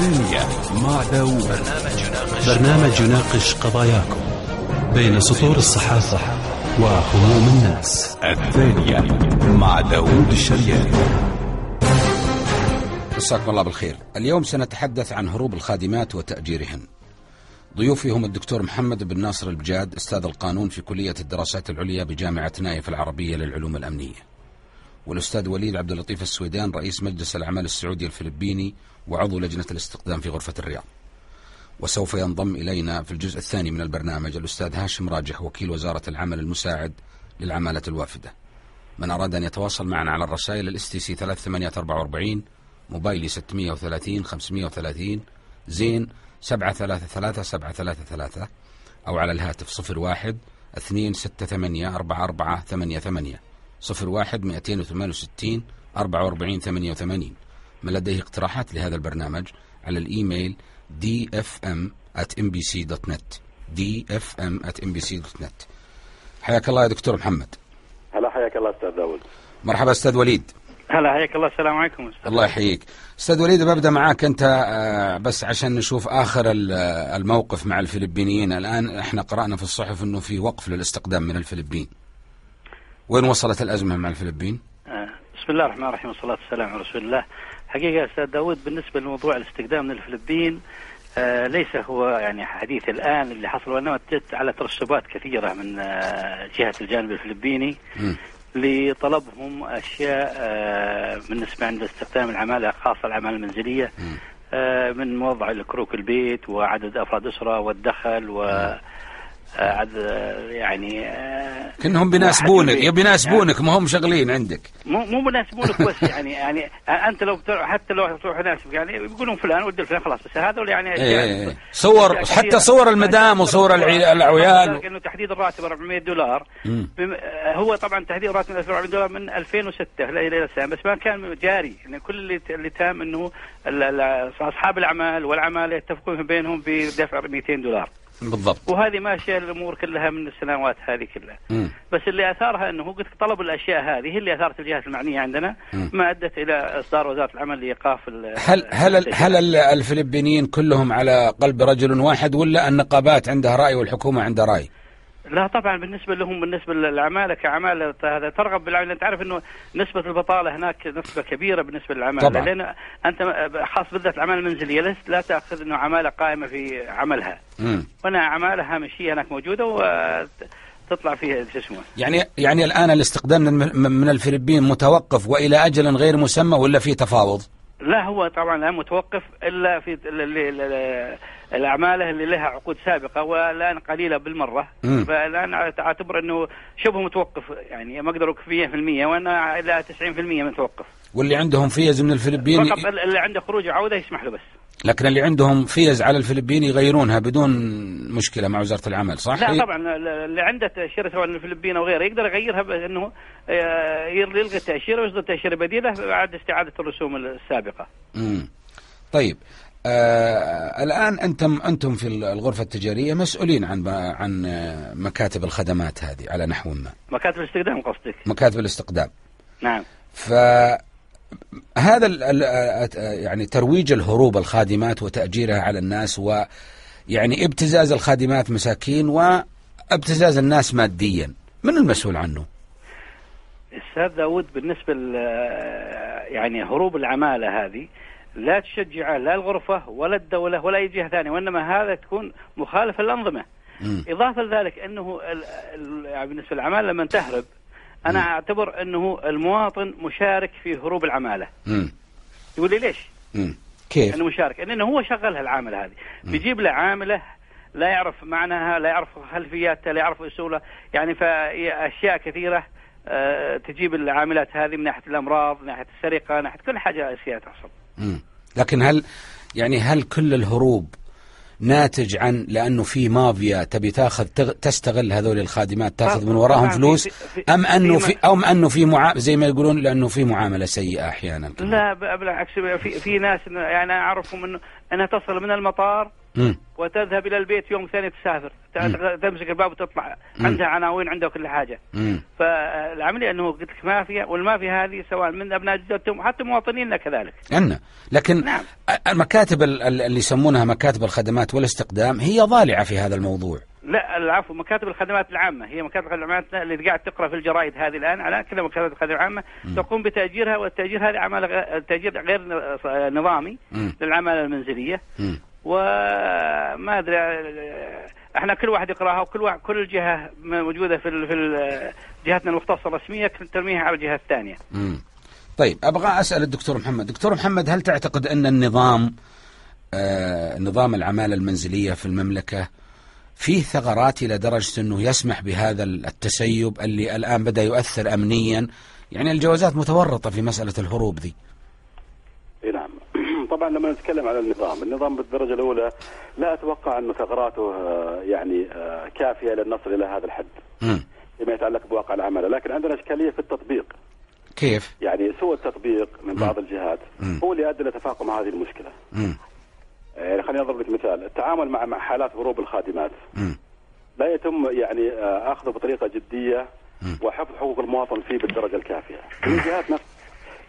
الثانية مع داوود. برنامج يناقش قضاياكم بين سطور الصحافة وهموم الناس. الثانية مع داوود الشرياني. مساكم الله بالخير. اليوم سنتحدث عن هروب الخادمات وتأجيرهن ضيوفي هم الدكتور محمد بن ناصر البجاد أستاذ القانون في كلية الدراسات العليا بجامعة نايف العربية للعلوم الأمنية. والأستاذ وليد عبد اللطيف السويدان رئيس مجلس الأعمال السعودي الفلبيني وعضو لجنة الاستقدام في غرفة الرياض. وسوف ينضم إلينا في الجزء الثاني من البرنامج الأستاذ هاشم راجح وكيل وزارة العمل المساعد للعمالة الوافدة. من أراد أن يتواصل معنا على الرسائل ال STC 3844 موبايلي 630 530 زين 733 733 أو على الهاتف 01 268 44 88 01 268 44 88 من لديه اقتراحات لهذا البرنامج على الإيميل dfm at mbc.net dfm at mbc.net حياك الله يا دكتور محمد. هلا حياك الله أستاذ داود. مرحبا أستاذ وليد. هلا حياك الله. السلام عليكم أستاذ. الله يحييك. أستاذ وليد ببدأ معاك أنت آه، بس عشان نشوف آخر آه، الموقف مع الفلبينيين. الآن إحنا قرأنا في الصحف إنه في وقف للاستقدام من الفلبين. وين وصلت الأزمة مع الفلبين؟ آه، بسم الله الرحمن الرحيم والصلاة والسلام على رسول الله. حقيقة أستاذ داود بالنسبة لموضوع الاستقدام من الفلبين آه ليس هو يعني حديث الآن اللي حصل وإنما جت على ترسبات كثيرة من آه جهة الجانب الفلبيني مم. لطلبهم أشياء آه بالنسبة عند استخدام العمالة خاصة العمالة المنزلية من موضع الكروك البيت وعدد أفراد أسرة والدخل و آه، يعني آه، كانهم بيناسبونك يا بيناسبونك ما هم شغلين عندك. مو مو مناسبونك بس يعني يعني أنت لو حتى لو تروح يناسبك يعني يقولون فلان ودي فلان خلاص بس هذول يعني إيه إيه إيه. صور حتى صور المدام وصور العي- العيال إنه تحديد الراتب 400 دولار. هو طبعا تحديد الراتب 400 دولار من 2006 إلى السنة بس ما كان جاري. يعني كل اللي اللي تام إنه أصحاب الأعمال والعماله يتفقون بينهم بدفع 200 دولار. بالضبط وهذه ماشية الأمور كلها من السنوات هذه كلها مم. بس اللي أثارها إنه قلت طلب الأشياء هذه هي اللي أثارت الجهات المعنية عندنا مم. ما أدت إلى إصدار وزارة العمل لإيقاف ال- هل هل هل ال- الفلبينيين كلهم على قلب رجل واحد ولا النقابات عندها رأي والحكومة عندها رأي؟ لا طبعا بالنسبة لهم بالنسبة للعماله كعماله هذا ترغب بالعمل انت عارف إنه نسبة البطالة هناك نسبة كبيرة بالنسبة للعماله طبعاً. لأن أنت خاص بالذات العماله المنزلية لست لا تأخذ إنه عماله قائمة في عملها مم. هنا عماله هامشيه هناك موجودة وتطلع فيها شو اسمه يعني يعني الآن الاستقدام من من الفلبين متوقف وإلى أجل غير مسمى ولا في تفاوض؟ لا هو طبعا لا متوقف إلا في ال- ال- ال- ال- الاعماله اللي لها عقود سابقة والآن قليلة بالمرة مم. فالآن أعتبر إنه شبه متوقف يعني ما أقدر في المية وأنا إلى 90% متوقف واللي عندهم فيز من الفلبين فقط اللي عنده خروج وعوده يسمح له بس لكن اللي عندهم فيز على الفلبين يغيرونها بدون مشكلة مع وزارة العمل صح؟ لا طبعا اللي عنده تأشيرة سواء الفلبين أو غيره يقدر يغيرها بأنه آه، يلغي التأشيرة ويصدر تأشيرة بديلة بعد استعادة الرسوم السابقة. مم. طيب آه الآن أنتم أنتم في الغرفة التجارية مسؤولين عن عن آه، مكاتب الخدمات هذه على نحو ما مكاتب الاستخدام قصدك؟ مكاتب الاستقدام نعم. فهذا يعني ترويج الهروب الخادمات وتأجيرها على الناس ويعني ابتزاز الخادمات مساكين وابتزاز الناس ماديا من المسؤول عنه؟ أستاذ داود بالنسبة يعني هروب العمالة هذه لا تشجع لا الغرفة ولا الدولة ولا أي جهة ثانية وإنما هذا تكون مخالفه للأنظمة. مم. إضافة لذلك ال- يعني بالنسبة للعماله لما تهرب أنا مم. أعتبر أنه المواطن مشارك في هروب العمالة. مم. يقول لي ليش؟ مم. كيف؟ أنه مشارك لأنه هو شغلها العامله هذه بيجيب له عاملة لا يعرف معناها لا يعرف خلفياتها لا يعرف اصولها يعني فاشياء كثيرة آه، تجيب العاملات هذه من ناحية الأمراض من ناحية السرقة من ناحية كل حاجة أشياء تحصل مم. لكن هل يعني هل كل الهروب ناتج عن لأنه في مافيا تبي تاخذ تغ- تستغل هذول الخادمات تاخذ من وراهم فلوس أم أنه في- أو أنه في. زي ما يقولون لأنه في معاملة سيئة أحيانا. لا بالعكس في في ناس يعني أعرفهم إنه انها تصل من المطار مم. وتذهب إلى البيت يوم ثاني تسافر. تمسك الباب وتطلع. عندها عناوين عندها كل حاجة. مم. فالعملية إنه قلت لك مافيا والمافيا هذه سواء من أبناء جدتهم حتى مواطنينا كذلك. أن. لكن نعم. المكاتب ال- ال- اللي يسمونها مكاتب الخدمات والاستقدام هي ضالعة في هذا الموضوع. لا العفو مكاتب الخدمات العامة. هي مكاتب الخدمات اللي قاعد تقرأ في الجرايد هذه الآن على كذا مكاتب الخدمات العامة. تقوم بتأجيرها والتأجير هذه عمل تأجير غير نظامي مم. للعمالة المنزلية. مم. وما أدري إحنا كل واحد يقراها وكل واحد كل جهة موجودة في ال- في ال- جهتنا المختصة الرسمية ترميها على الجهة الثانية. مم. طيب أبغى أسأل الدكتور محمد، دكتور محمد هل تعتقد أن النظام آه نظام العمالة المنزلية في المملكة فيه ثغرات إلى درجة أنه يسمح بهذا التسيب اللي الآن بدأ يؤثر امنيا؟ يعني الجوازات متورطة في مسألة الهروب ذي. اي نعم طبعا لما نتكلم على النظام، النظام بالدرجة الأولى لا أتوقع انه ثغراته آه، يعني آه، كافية للنصل إلى هذا الحد مم. فيما يتعلق بواقع العماله، لكن عندنا إشكالية في التطبيق، كيف؟ يعني سوء التطبيق من بعض الجهات مم. هو اللي ادى لتفاقم هذه المشكلة. مم. يعني خليني أضرب لك مثال، التعامل مع مع حالات هروب الخادمات مم. لا يتم يعني آه، أخذه بطريقة جدية مم. وحفظ حقوق المواطن فيه بالدرجة الكافية. الجهات نفس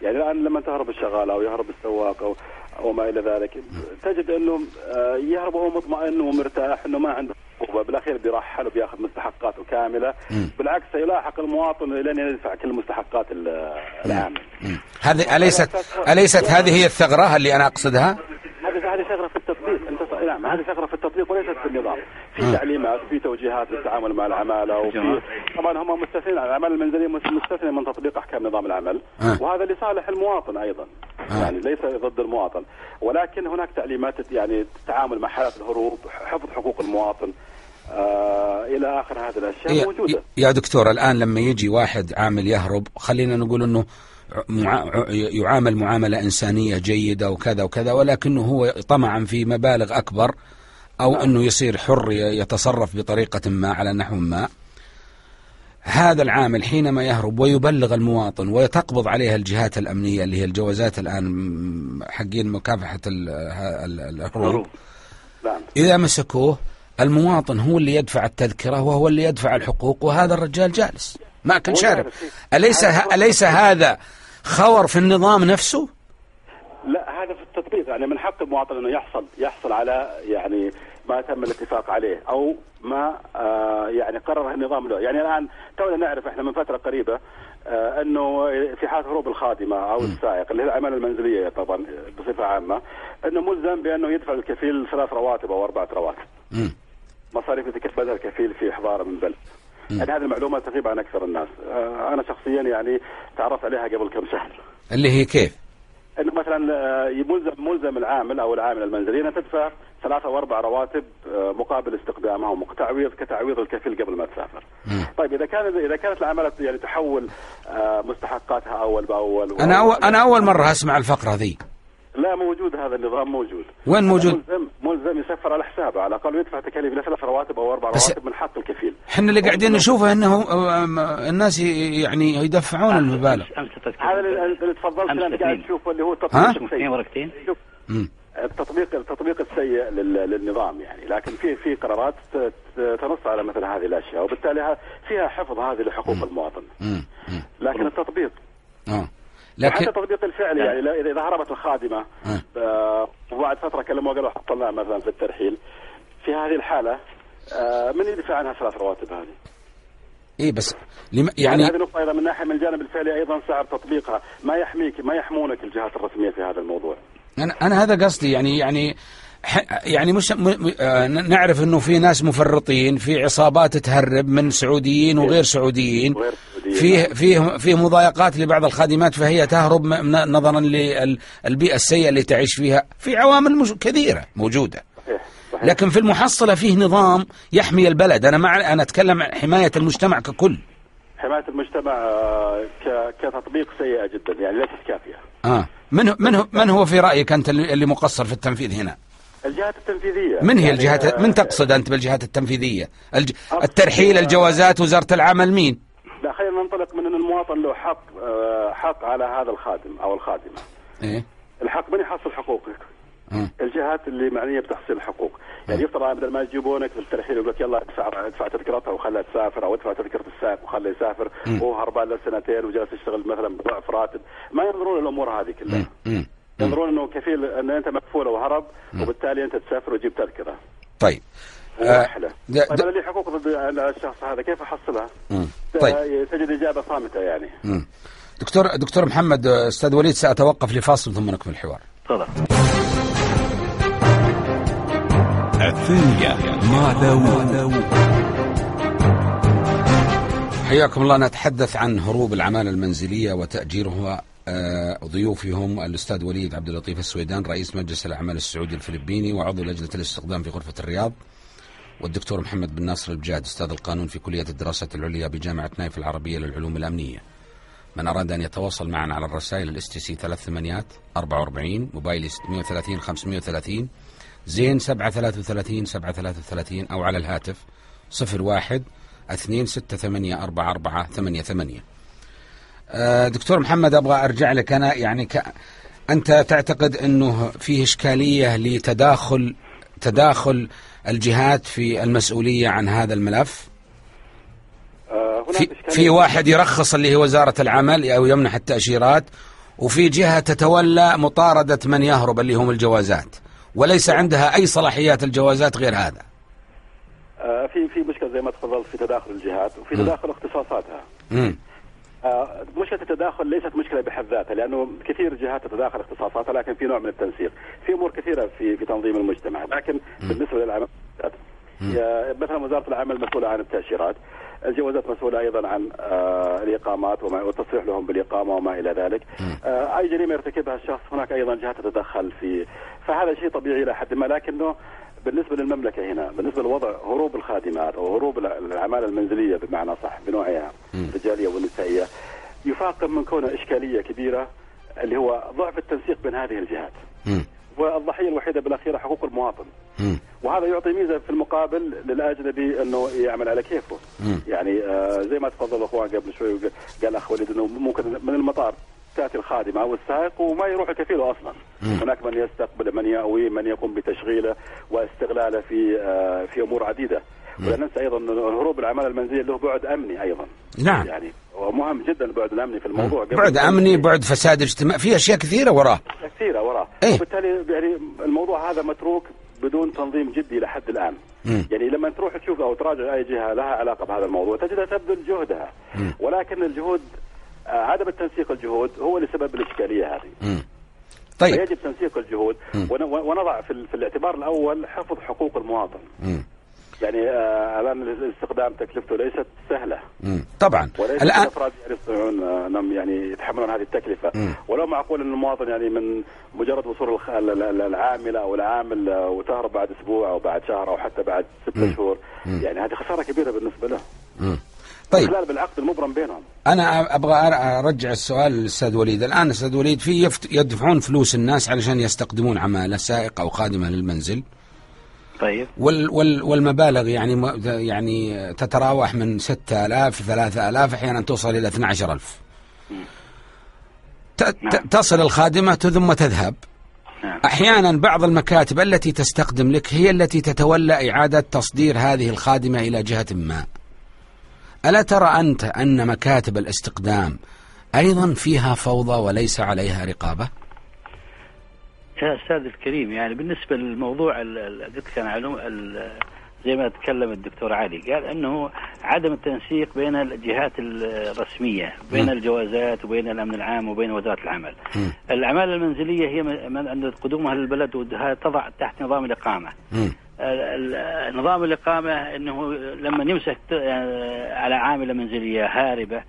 يعني الآن لما تهرب الشغالة أو يهرب السواق أو أو ما إلى ذلك. تجد انه آه، يهرب وهو مطمئن ومرتاح إنه ما عنده عقوبة. بالأخير بيرحل وبياخذ مستحقاته كاملة. مم. بالعكس يلاحق المواطن لين يدفع كل مستحقات ال- العامل. هذه أليست أليست هذه هي الثغرة اللي أنا أقصدها؟ هذه هذه ثغرة في التطبيق. أنت نعم هذه ثغرة في التطبيق وليست في النظام. في مم. تعليمات في توجيهات للتعامل مع العمالة وفي طبعا هم مستثنين العماله المنزليه مس- مستثنيه من تطبيق أحكام نظام العمل آه. وهذا لصالح المواطن أيضا آه. يعني ليس ضد المواطن ولكن هناك تعليمات يعني التعامل مع حالات الهروب حفظ حقوق المواطن آه إلى آخر هذه الأشياء يا- موجودة يا دكتور الآن لما يجي واحد عامل يهرب خلينا نقول مع- يعامل معاملة إنسانية جيدة وكذا وكذا ولكنه هو طمعا في مبالغ أكبر أو أنه يصير حر يتصرف بطريقة ما على نحو ما. هذا العامل حينما يهرب ويبلغ المواطن وتقبض عليه الجهات الأمنية اللي هي الجوازات الآن حقين مكافحة الهروب نعم. إذا مسكوه المواطن هو اللي يدفع التذكرة وهو اللي يدفع الحقوق وهذا الرجال جالس ما كان شارب. أليس أليس هذا خور في النظام نفسه؟ التطبيق يعني من حق المواطن إنه يحصل يحصل على يعني ما تم الاتفاق عليه أو ما آه يعني قرره النظام له، يعني الآن تونا نعرف إحنا من فترة قريبة آه إنه في حالة هروب الخادمة أو السائق اللي هي العماله المنزلية طبعا بصفة عامة إنه ملزم بأنه يدفع الكفيل ثلاث رواتب أو أربعة رواتب. مصاريف يتكفلها الكفيل في احضاره من بلد. يعني هذه المعلومه تغيب عن أكثر الناس، آه أنا شخصيا يعني تعرفت عليها قبل كم شهر. اللي هي كيف؟ انه مثلا آه، ملزم ملزم العامل أو العامله المنزليه إنها تدفع ثلاثة أو أربع رواتب آه، مقابل استخدامها وتعويض كتعويض الكفيل قبل ما تسافر. مم. طيب إذا كان إذا كانت العمالة يعني تحول آه، مستحقاتها أول بأول أنا أول أنا أول مرة أسمع الفقرة ذي لا موجود هذا النظام موجود وين موجود؟ ملزم ملزم يسفر على حسابه على الأقل يدفع تكاليف لثلاث رواتب أو أربع رواتب من حق الكفيل. إحنا اللي قاعدين نشوفه إنه الناس يعني يدفعون المبالغ أمس هذا اللي تفضلت انت قاعد. تشوفه اللي هو اثنين السيء. ورقتين. التطبيق التطبيق السيء لل- للنظام يعني لكن في في قرارات تنص على مثل هذه الأشياء وبالتالي ها- فيها حفظ هذه لحقوق المواطن. لكن التطبيق آه لكن لكن التطبيق الفعلي يعني لا- اذا هربت الخادمة آه. آه، وبعد فترة كلموا قالوا حصلناها مثلا في الترحيل في هذه الحالة آه، من يدفع عنها ثلاث رواتب هذه؟ اي بس لم يعني يعني هذه نقطة أيضا من ناحية من الجانب الفعلي أيضا صعب تطبيقها ما يحميك ما يحمونك الجهات الرسمية في هذا الموضوع أنا أنا هذا قصدي يعني يعني يعني مش م... م... آه نعرف إنه في ناس مفرطين في عصابات تهرب من سعوديين وغير سعوديين فيه. فيه فيه مضايقات لبعض الخادمات فهي تهرب نظرا للبيئه السيئة اللي تعيش فيها في عوامل مش كثيرة موجودة. لكن في المحصلة فيه نظام يحمي البلد. أنا مع أنا أتكلم عن حماية المجتمع ككل. حماية المجتمع آه، ك- كتطبيق سيئة جدا يعني ليست كافية. آه. من من هو من هو في رأيك أنت اللي مقصر في التنفيذ هنا؟ الجهات التنفيذية. من هي يعني، الجهات؟ آه، من تقصد أنت بالجهات التنفيذية؟ الج... الترحيل، الجوازات، وزارة العمل مين؟ لا خلينا ننطلق من إن المواطن له حق آه، حق على هذا الخادم أو الخادمة. إيه. الحق من يحصل حقوقك؟ مم. الجهات اللي معنية بتحصيل الحقوق. يعني يفترض بدل ما يجيبونك في الترحيل يقول لك يلا ادفع ادفع تذكرتها وخلها تسافر أو ادفع تذكرة السائق وخليه يسافر وهو هربان له سنتين وجالس يشتغل مثلا بضعف راتب. ما ينظرون للأمور هذه كلها. ينظرون إنه كفيل إن أنت مكفول وهرب وبالتالي أنت تسافر وتجيب تذكرة. طيب. آه، ورحله د- طيب أنا لي حقوق ضد الشخص هذا؟ كيف احصلها؟ طيب. تجد إجابة صامتة يعني. مم. دكتور دكتور محمد آه، أستاذ وليد سأتوقف لفاصل ثم نكمل الحوار. تفضل. الثانية مع داوود. حياكم الله. نتحدث عن هروب العمالة المنزلية وتأجيرها آه، ضيوفي هم الأستاذ وليد عبد اللطيف السويدان رئيس مجلس الأعمال السعودي الفلبيني وعضو لجنة الاستقدام في غرفة الرياض والدكتور محمد بن ناصر البجاد أستاذ القانون في كلية الدراسات العليا بجامعة نايف العربية للعلوم الأمنية. من أراد أن يتواصل معنا على الرسائل ال STC ثلاث ثمانيات 44 موبايلي 630 530 زين 733 733 أو على الهاتف 01 2 6 8 4 4 8 8 آه، دكتور محمد أبغى أرجع لك. أنا يعني ك... أنت تعتقد أنه فيه إشكالية لتداخل تداخل الجهات في المسؤولية عن هذا الملف؟ آه، في. في واحد يرخص اللي هي وزارة العمل أو يمنح التأشيرات وفي جهة تتولى مطاردة من يهرب اللي هم الجوازات وليس عندها أي صلاحيات الجوازات غير هذا. آه، في في مشكلة زي ما تفضلت في تداخل الجهات وفي تداخل اختصاصاتها. مم. آه، مشكلة التداخل ليست مشكلة بحد ذاتها لأنه كثير جهات تتداخل اختصاصاتها لكن في نوع من التنسيق. في أمور كثيرة في في تنظيم المجتمع لكن بالنسبة للعمل مثلا وزارة العمل مسؤولة عن التأشيرات. الجوازات مسؤولة أيضا عن آه الإقامات وما والتصريح لهم بالإقامة وما إلى ذلك. آه أي جريمة يرتكبها الشخص هناك أيضا جهات تتدخل في فهذا شيء طبيعي إلى حد ما لكنه بالنسبة للمملكة هنا بالنسبة لوضع هروب الخادمات أو هروب الع- العماله المنزلية بمعنى صح بنوعها الرجاليه والنسائيه يفاقم من كونه إشكالية كبيرة اللي هو ضعف التنسيق بين هذه الجهات. والضحية الوحيدة بالأخير حقوق المواطن. وهذا يعطي ميزة في المقابل للأجنبي إنه يعمل على كيفه. يعني آه زي ما تفضل الاخوان قبل شوي قال أخ وليد إنه ممكن من المطار تأتي الخادمة أو السائق وما يروح كفيله أصلا. هناك من يستقبل من يأوي من يقوم بتشغيله واستغلاله في آه في أمور عديدة. ولا ننسى أيضا هروب العماله المنزلية له بعد أمني أيضا. نعم. يعني ومهم جدا البعد الأمني في الموضوع بعد أمني بعد فساد اجتماعي في أشياء كثيرة وراه كثيرة وراه إيه؟ وبالتالي يعني الموضوع هذا متروك بدون تنظيم جدي لحد الآن. مم. يعني لما تروح تشوف أو تراجع أي جهة لها علاقة بهذا الموضوع تجدها تبذل جهدها. ولكن الجهود آه، عدم التنسيق الجهود هو اللي سبب الإشكالية هذه. مم. طيب. فيجب تنسيق الجهود. ون- ونضع في, ال- في الاعتبار الأول حفظ حقوق المواطن. مم. يعني آه، الآن الاستخدام تكلفته ليست سهلة. مم. طبعا. وليس الآن الافراد يستطيعون آه، انهم يعني يتحملون هذه التكلفة. مم. ولو معقول إن المواطن يعني من مجرد وصول العاملة أو العامل آه، وتهرب بعد أسبوع أو بعد شهر أو حتى بعد ستة شهور يعني هذه خسارة كبيرة بالنسبة له. مم. طيب. خلال بالعقد المبرم بينهم. أنا أبغى أرجع السؤال للأستاذ وليد. الآن أستاذ وليد في يدفعون فلوس الناس علشان يستقدمون عمالة سائق أو خادمة للمنزل. طيب. وال وال والمبالغ يعني م- يعني تتراوح من 6000 3000 أحيانا توصل إلى 12000 ت- ت- نعم. تصل الخادمة ثم تذهب. نعم. أحيانا بعض المكاتب التي تستقدم لك هي التي تتولى إعادة تصدير هذه الخادمة إلى جهة ما. ألا ترى أنت أن مكاتب الاستقدام أيضا فيها فوضى وليس عليها رقابة؟ يا أستاذ الكريم يعني بالنسبة للموضوع ال- ال- قلت لك أنا علوم ال- زي ما تكلم الدكتور علي قال إنه عدم التنسيق بين الجهات الرسمية بين م. الجوازات وبين الأمن العام وبين وزارة العمل. م. العماله المنزلية هي من قدومها للبلد تضع تحت نظام الإقامة. مم. نظام الإقامة أنه لما يمسك آه، على عاملة منزلية هاربة.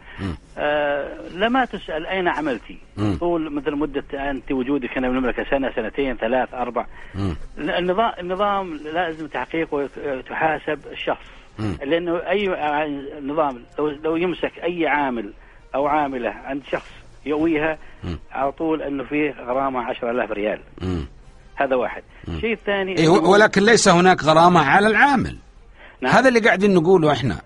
آه، لما تسأل أين عملتي. طول مثل مدة أنت وجودك هنا بالمملكة سنة سنتين ثلاث أربع. النظام النظام لازم تحقيقه وتحاسب الشخص. لأنه أي نظام لو, لو يمسك أي عامل أو عاملة عند شخص يؤويها. على طول أنه فيه غرامة 10000 ريال. هذا واحد. الشيء الثاني إيه ولكن ليس هناك غرامة على العامل. نعم. هذا اللي قاعدين نقوله إحنا.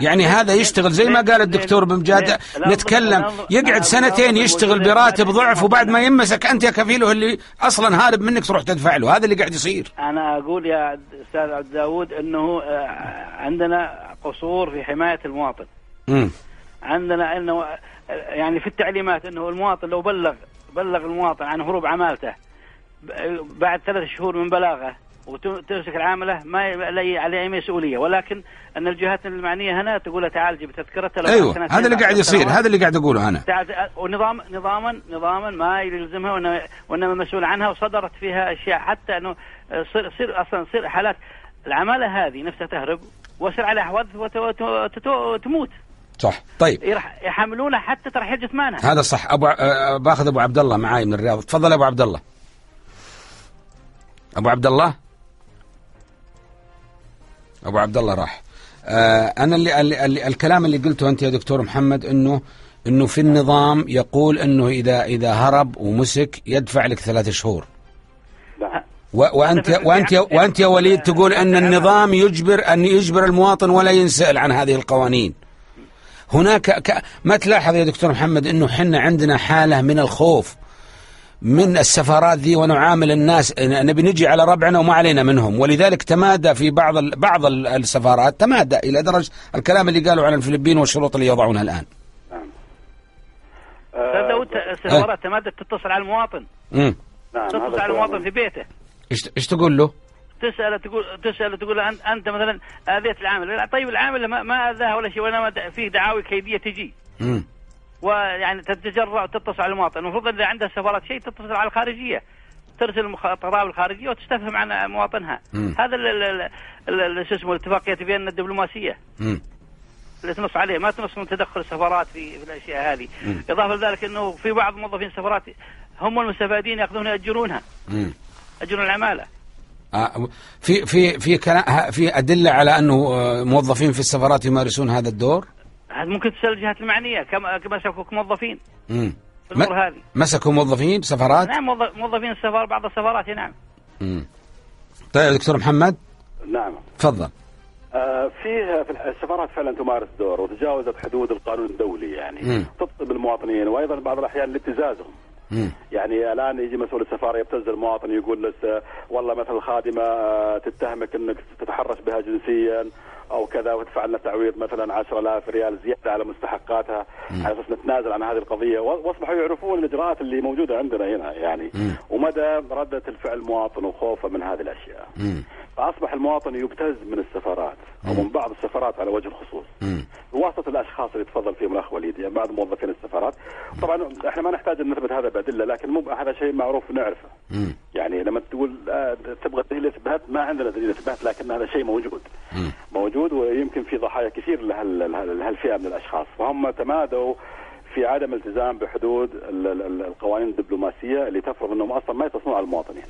يعني هذا يشتغل زي ما قال الدكتور بمجاد نتكلم. يقعد سنتين يشتغل براتب ضعف وبعد ما يمسك أنت يا كفيله اللي أصلا هارب منك تروح تدفع له هذا اللي قاعد يصير. أنا أقول يا أستاذ عبد داود إنه آه، عندنا قصور في حماية المواطن. عندنا إنه آه، يعني في التعليمات إنه المواطن لو بلغ بلغ المواطن عن هروب عمالته بعد ثلاث شهور من بلاغه وتمسك العامله ما ي- لا- عليه أي مسؤولية. ولكن أن الجهات المعنية هنا تقول تعال جيب تذكرته لو أيوه هذا اللي قاعد يصير. هذا اللي قاعد أقوله أنا. تعال ونظام نظاما نظاما ما يلزمها وانما مسؤول عنها وصدرت فيها أشياء. حتى أنه صير صير أصلا تصير حالات. العمالة هذه نفسها تهرب ويصير عليها وت- وتموت. صح. طيب. يحملونها حتى ترحيل جثمانها هذا صح. أبو باخذ أبو عبد الله معاي من الرياض. تفضل أبو عبد الله. أبو عبد الله أبو عبد الله راح آه أنا اللي, اللي, اللي الكلام اللي قلته أنت يا دكتور محمد انه إنه في النظام يقول إنه اذا إذا هرب ومسك يدفع لك ثلاث شهور وانت وانت وأنت يا وليد تقول إن النظام يجبر أن يجبر المواطن ولا ينسأل عن هذه القوانين. هناك. ما تلاحظ يا دكتور محمد إنه حنا عندنا حالة من الخوف من السفارات ذي ونعامل الناس. نبي نجي على ربعنا وما علينا منهم. ولذلك تمادى في بعض. بعض ال- السفارات. تمادى إلى درجة الكلام اللي قالوا عن الفلبين والشروط اللي يضعونها الآن. نعم داود السفارات تمادت تتصل على المواطن. امم نعم تتصل على المواطن. في بيته. إيش إيش تقول له؟ تسأله تقول تسأله تقول أنت, أنت مثلا آذيت العامل. لا، طيب العامل ما, ما آذاها ولا شيء وإنما د- فيه دعاوي كيدية تجي. امم ويعني تتجرأ وتتصل على المواطن. المفروض إذا عندها سفارات شيء تتصل على الخارجية. ترسل المخاطرات الخارجية وتستفهم عن مواطنها. مم. هذا شو اسمه الاتفاقية بيننا الدبلوماسية. امم اللي تنص عليه. ما تنص من تدخل السفارات في, في الأشياء هذه. إضافة لذلك إنه في بعض موظفين السفارات هم المستفادين يأخذون يأجرونها. يأجرون العمالة. آه، في في في في أدلة على أنه آه، موظفين في السفارات يمارسون هذا الدور؟ هذا ممكن تسأل الجهات المعنية كما كما شافوك موظفين. امم في الأمور هذه. مسكوا موظفين؟ سفارات؟ نعم موظ- موظفين السفاره بعض السفارات نعم. مم. طيب يا دكتور محمد؟ نعم. تفضل. آه، فيه في الح- السفارات فعلا تمارس دور وتجاوزت حدود القانون الدولي يعني مم. تبطل بالمواطنين وأيضا بعض الأحيان لابتزازهم. يعني الآن يجي مسؤول السفارة يبتز المواطن يقول والله مثلا الخادمة آه، تتهمك إنك تتحرش بها جنسيا. أو كذا وتدفع لنا تعويض مثلا 10000 ريال زيادة على مستحقاتها على أساس نتنازل عن هذه القضية وأصبحوا يعرفون الإجراءات اللي موجودة عندنا هنا يعني مم. ومدى ردة الفعل المواطن وخوفه من هذه الأشياء. مم. فأصبح المواطن يبتز من السفارات أو من بعض السفارات على وجه الخصوص. بواسطه الأشخاص اللي تفضل فيهم الأخ وليد يعني بعض موظفين السفارات طبعا إحنا ما نحتاج أن نثبت هذا بأدلة لكن مو هذا شيء معروف نعرفه. يعني لما تقول آه، تبغى دليل إثبات ما عندنا دليل إثبات لكن هذا شيء موجود مم. موجود ويمكن في ضحايا كثير لهال- لهال- لهالفئة من الأشخاص. فهم تمادوا في عدم التزام بحدود ال- ال- القوانين الدبلوماسية اللي تفرض إنهم أصلا ما يتصلون على المواطنين.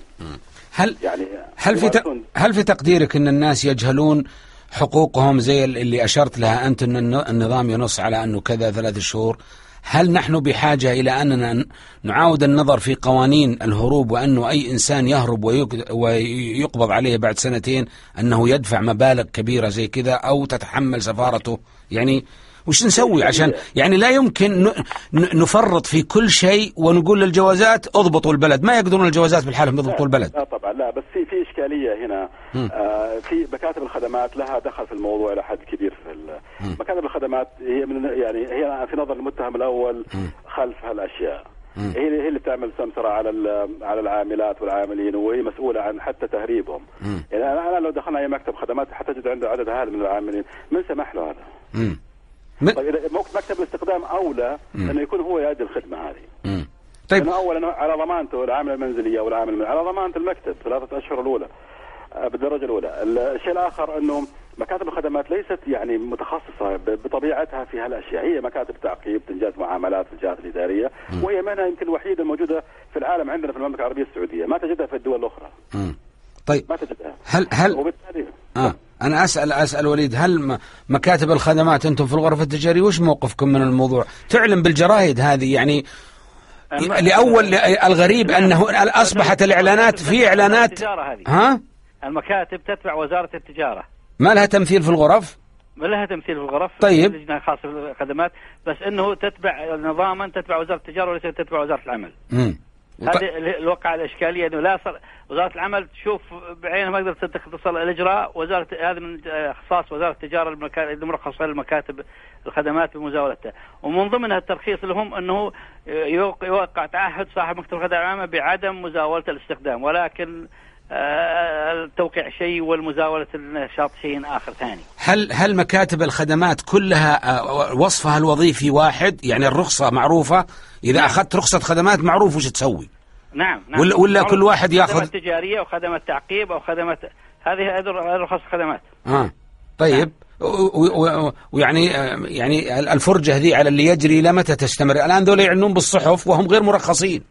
هل يعني هل في هل في تقديرك إن الناس يجهلون حقوقهم زي اللي أشرت لها أنت إن الن- النظام ينص على أنه كذا ثلاث شهور هل نحن بحاجة إلى أننا ن- نعاود النظر في قوانين الهروب وانه أي إنسان يهرب ويقبض عليه بعد سنتين أنه يدفع مبالغ كبيرة زي كذا أو تتحمل سفارته؟ يعني وش نسوي عشان يعني لا يمكن نفرط في كل شيء ونقول للجوازات اضبطوا البلد. ما يقدرون الجوازات بالحالهم يضبطوا البلد. لا طبعا لا بس في في إشكالية هنا. آه في مكاتب الخدمات لها دخل في الموضوع إلى حد كبير في مكاتب الخدمات هي من يعني هي في نظر المتهم الأول خلف هالأشياء. هي هي اللي بتعمل سمسرة على على العاملات والعاملين وهي مسؤولة عن حتى تهريبهم. يعني أنا أنا لو دخلنا أي مكتب خدمات حتجد عنده عدد هائل من العاملين. من سمح له هذا؟ مم. مكتب الاستخدام أولى انه يكون هو يؤدي الخدمة هذه. مم. طيب. اولا على ضمانته العامله المنزلية والعامل على ضمانة المكتب ثلاثة أشهر الأولى آه، بالدرجة الأولى. الشيء الآخر أنه مكاتب الخدمات ليست يعني متخصصة بطبيعتها في هالأشياء. هي مكاتب تعقيب تنجاز معاملات في الجهات الإدارية وهي مهنه يمكن الوحيدة الموجودة في العالم عندنا في المملكة العربية السعودية. ما تجدها في الدول الأخرى. مم. طيب. هل هل وبالتالي آه. أنا اسال أسأل وليد هل مكاتب الخدمات أنتم في الغرفة التجارية وش موقفكم من الموضوع؟ تعلن بالجرايد هذه يعني لأول الغريب أنه أصبحت الإعلانات في اعلانات التجارة هذه. ها؟ المكاتب تتبع وزارة التجارة. ما لها تمثيل في الغرف؟ ما لها تمثيل في الغرف طيب. لجنة خاصة بالخدمات بس إنه تتبع نظاما تتبع وزارة التجارة وليس تتبع وزارة العمل. مم. وط- هذه ال- الوقع الإشكالية إنه لا صر... وزارة العمل تشوف بعينها ما قدرت تختصر الاجراء وزاره هذا من اختصاص وزارة التجارة المكا... المرخصه للمكاتب الخدمات بمزاولتها ومن ضمنها الترخيص لهم إنه يوق- يوقع تعهد صاحب مكتب الخدمات العامة بعدم مزاولة الاستخدام. ولكن التوقيع شيء والمزاولة النشاط شيء آخر ثاني. هل هل مكاتب الخدمات كلها آه، وصفها الوظيفي واحد؟ يعني الرخصة معروفة. إذا نعم. أخذت رخصة خدمات معروف وش تسوي؟ نعم نعم. ولا- ولا كل واحد ياخذ- خدمات تجارية وخدمات تعقيب أو خدمات هذه رخص خدمات. آه. طيب. ويعني آه، يعني الفرجة ذي على اللي يجري لمتى تستمر؟ الآن ذول يعنون بالصحف وهم غير مرخصين.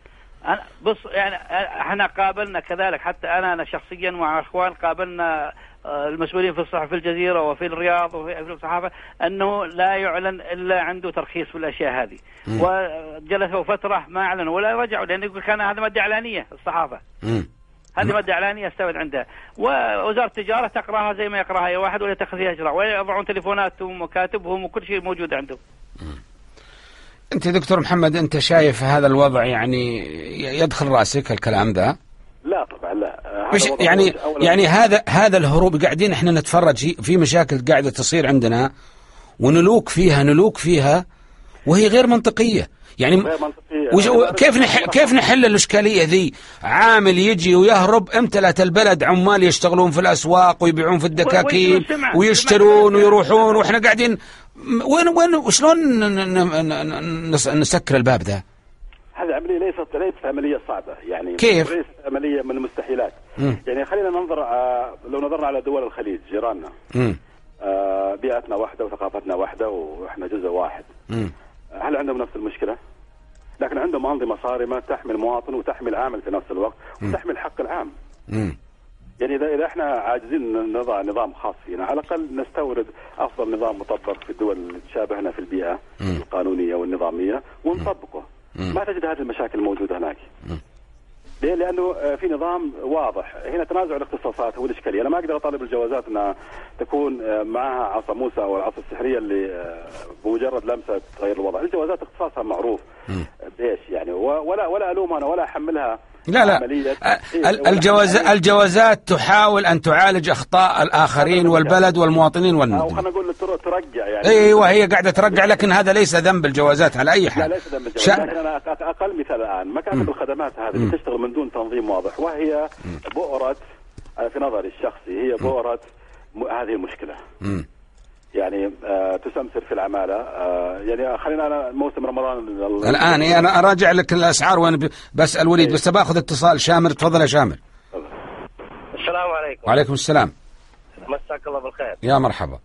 أنا بص يعني إحنا قابلنا كذلك حتى أنا أنا شخصيا مع إخوان قابلنا آه، المسؤولين في الصحف في الجزيرة وفي الرياض وفي في الصحافة أنه لا يعلن إلا عنده ترخيص في الأشياء هذه. وجلسوا فترة ما أعلنوا ولا رجعوا لأن يقول كان هذا مادة إعلانية الصحافة. مم. هذه مادة إعلانية استبعد عندها ووزارة التجارة تقراها زي ما يقراها أي واحد ولا يتخذ فيها اجراء ويضعون تليفوناتهم ومكاتبهم وكل شيء موجود عندهم. أنت دكتور محمد أنت شايف هذا الوضع يعني يدخل رأسك الكلام ذا لا طبعا لا. هذا مش يعني يعني هذا هذا الهروب قاعدين إحنا نتفرج في- مشاكل قاعدة تصير عندنا ونلوك فيها نلوك فيها وهي غير منطقية. يعني غير منطقية. كيف نح كيف نحل الإشكالية ذي؟ عامل يجي ويهرب امتلت البلد عمال يشتغلون في الأسواق ويبيعون في الدكاكين ويشترون ويروحون وإحنا قاعدين وين وين وشلون نسكر الباب ذا؟ هذه عملية ليست ليست عملية صعبة يعني كيف؟ ليست عملية من المستحيلات مم. يعني خلينا ننظر آه، لو نظرنا على دول الخليج جيراننا. آه، بيئتنا واحدة وثقافتنا واحدة وإحنا جزء واحد مم. هل عندهم نفس المشكلة؟ لكن عندهم أنظمة صارمة تحمي المواطن وتحمي العامل في نفس الوقت وتحمي الحق العام مم. يعني إذا إذا إحنا عاجزين نضع نظام خاص فينا على الأقل نستورد أفضل نظام مطبق في الدول اللي تشابهنا في البيئة مم. القانونية والنظامية ونطبقه. مم. ما تجد هذه المشاكل الموجودة هناك. ليه؟ لأنه آه، في نظام واضح، هنا تنازع الاختصاصات هو الاشكاليه، أنا ما أقدر أطالب الجوازات إنها تكون آه، معها عصا موسى أو العصا السحرية اللي آه، بمجرد لمسة تغير الوضع، الجوازات اختصاصها معروف. بإيش يعني؟ ولا ولا ألومها أنا ولا أحملها لا لا. إيه، الجواز الجوازات تحاول أن تعالج أخطاء الآخرين والبلد والمواطنين أو والمدن. خلينا نقول تر- ترجع يعني. أيوه هي قاعدة ترجع لكن هذا ليس ذنب الجوازات على أي لا حال. ليس ذنب الجواز شا- لكن أنا أقل مثال الآن. مكاتب الخدمات هذه تشتغل من دون تنظيم واضح وهي بؤرة آه، في نظري الشخصي هي بؤرة هذه المشكلة. يعني آه تسمسر في العمالة آه يعني خلينا أنا موسم رمضان ال- الآن إيه أنا أراجع لك الأسعار وأنا بسأل وليد إيه. بس باخذ اتصال شامر تفضل يا شامر السلام عليكم وعليكم السلام مساك الله بالخير يا مرحبا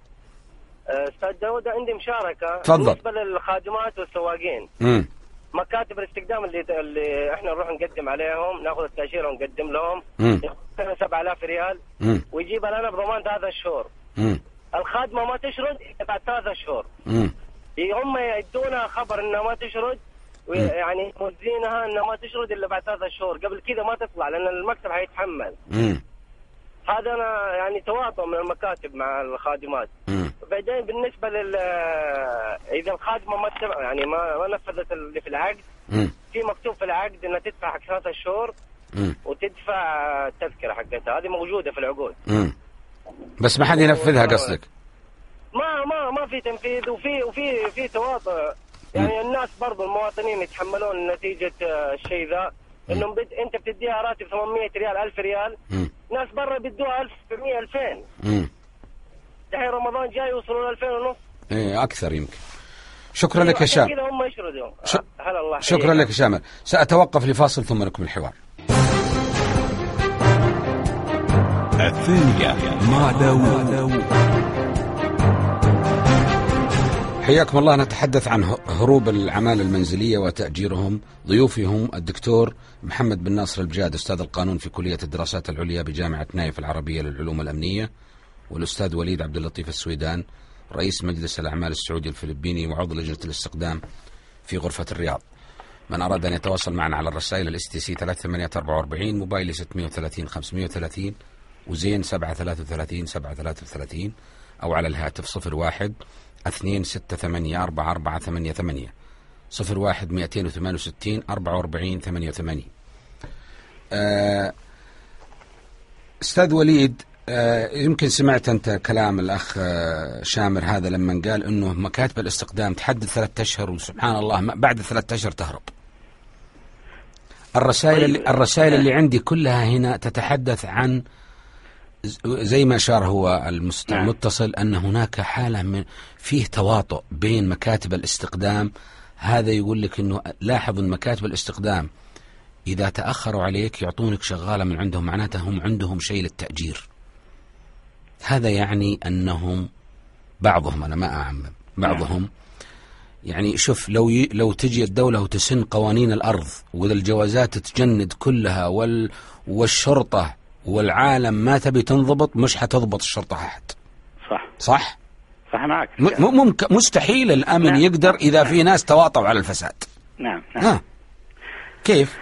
أه، أستاذ داود عندي مشاركة تفضل. بالنسبة للخادمات والسواقين مم. مكاتب الاستخدام اللي اللي إحنا نروح نقدم عليهم ناخذ التأشيرة ونقدم لهم مم. ياخذ 7000 ريال مم. ويجيب لنا بضمان ثلاثة شهور. الخادمة ما تشرد بعد ثلاثة شهور. هم يدونا خبر إنها ما تشرد يعني موزينها إنها ما تشرد إلا بعد ثلاثة شهور قبل كذا ما تطلع لأن المكتب حيتحمل. هذا أنا يعني تواطؤ من المكاتب مع الخادمات. بعدين بالنسبة لل إذا الخادمة ما يعني ما ما نفذت اللي في العقد. في مكتوب في العقد إنها تدفع حق ثلاثة شهور. وتدفع التذكره حقتها هذه موجودة في العقود. بس ما حد ينفذها قصدك. ما ما ما في تنفيذ وفي وفي في تواطؤ. يعني الناس برضو المواطنين يتحملون نتيجة آه، الشيء ذا. إنهم بد... أنت بتديها راتب 800 ريال 1000 ريال. مم. ناس برا بيدوها 1100 2000 مم. دحين رمضان جاي يوصلوا ل 2000 ونص. إيه أكثر يمكن. شكرا لك يا شامر كذا هم يشردوا ش- هلا الله شكرا. لك يا شامر سأتوقف لفاصل ثم نكمل الحوار. الثانية مع داوود. حياكم الله. نتحدث عن هروب العمالة المنزلية وتأجيرهم ضيوفي هم الدكتور محمد بن ناصر البجاد أستاذ القانون في كلية الدراسات العليا بجامعة نايف العربية للعلوم الأمنية والأستاذ وليد عبد اللطيف السويدان رئيس مجلس الأعمال السعودي الفلبيني وعضو لجنة الاستقدام في غرفة الرياض. من أراد أن يتواصل معنا على الرسائل ال STC 3844 موبايلي 630 530 وزين 733 733 أو على الهاتف صفر واحد اثنين ستة ثمانية أربعة أربعة ثمانية ثمانية. صفر واحد مئتين وثمانية وستين أربعة وأربعين ثمانية وثمانين آه، أستاذ وليد آه، يمكن سمعت أنت كلام الأخ آه، شامر هذا لما قال أنه مكاتب الاستقدام تحدد ثلاثة أشهر وسبحان الله بعد ثلاثة أشهر تهرب. الرسائل طيب. الرسائل اللي عندي كلها هنا تتحدث عن زي ما اشار هو نعم. المتصل أن هناك حالة من فيه تواطؤ بين مكاتب الاستقدام. هذا يقول لك إنه لاحظ إن مكاتب الاستقدام إذا تأخروا عليك يعطونك شغالة من عندهم معناته هم عندهم شيء للتأجير. هذا يعني انهم بعضهم أنا ما اعمم بعضهم. يعني شوف لو ي... لو تجي الدولة وتسن قوانين الأرض وإذا الجوازات تجند كلها وال... والشرطة والعالم ما تبي تنضبط مش حتضبط الشرطة أحد. صح. صح؟ صح معك م... م- ممكن مستحيل الأمن نعم. يقدر إذا في ناس تواطوا على الفساد. نعم نعم. ها. كيف؟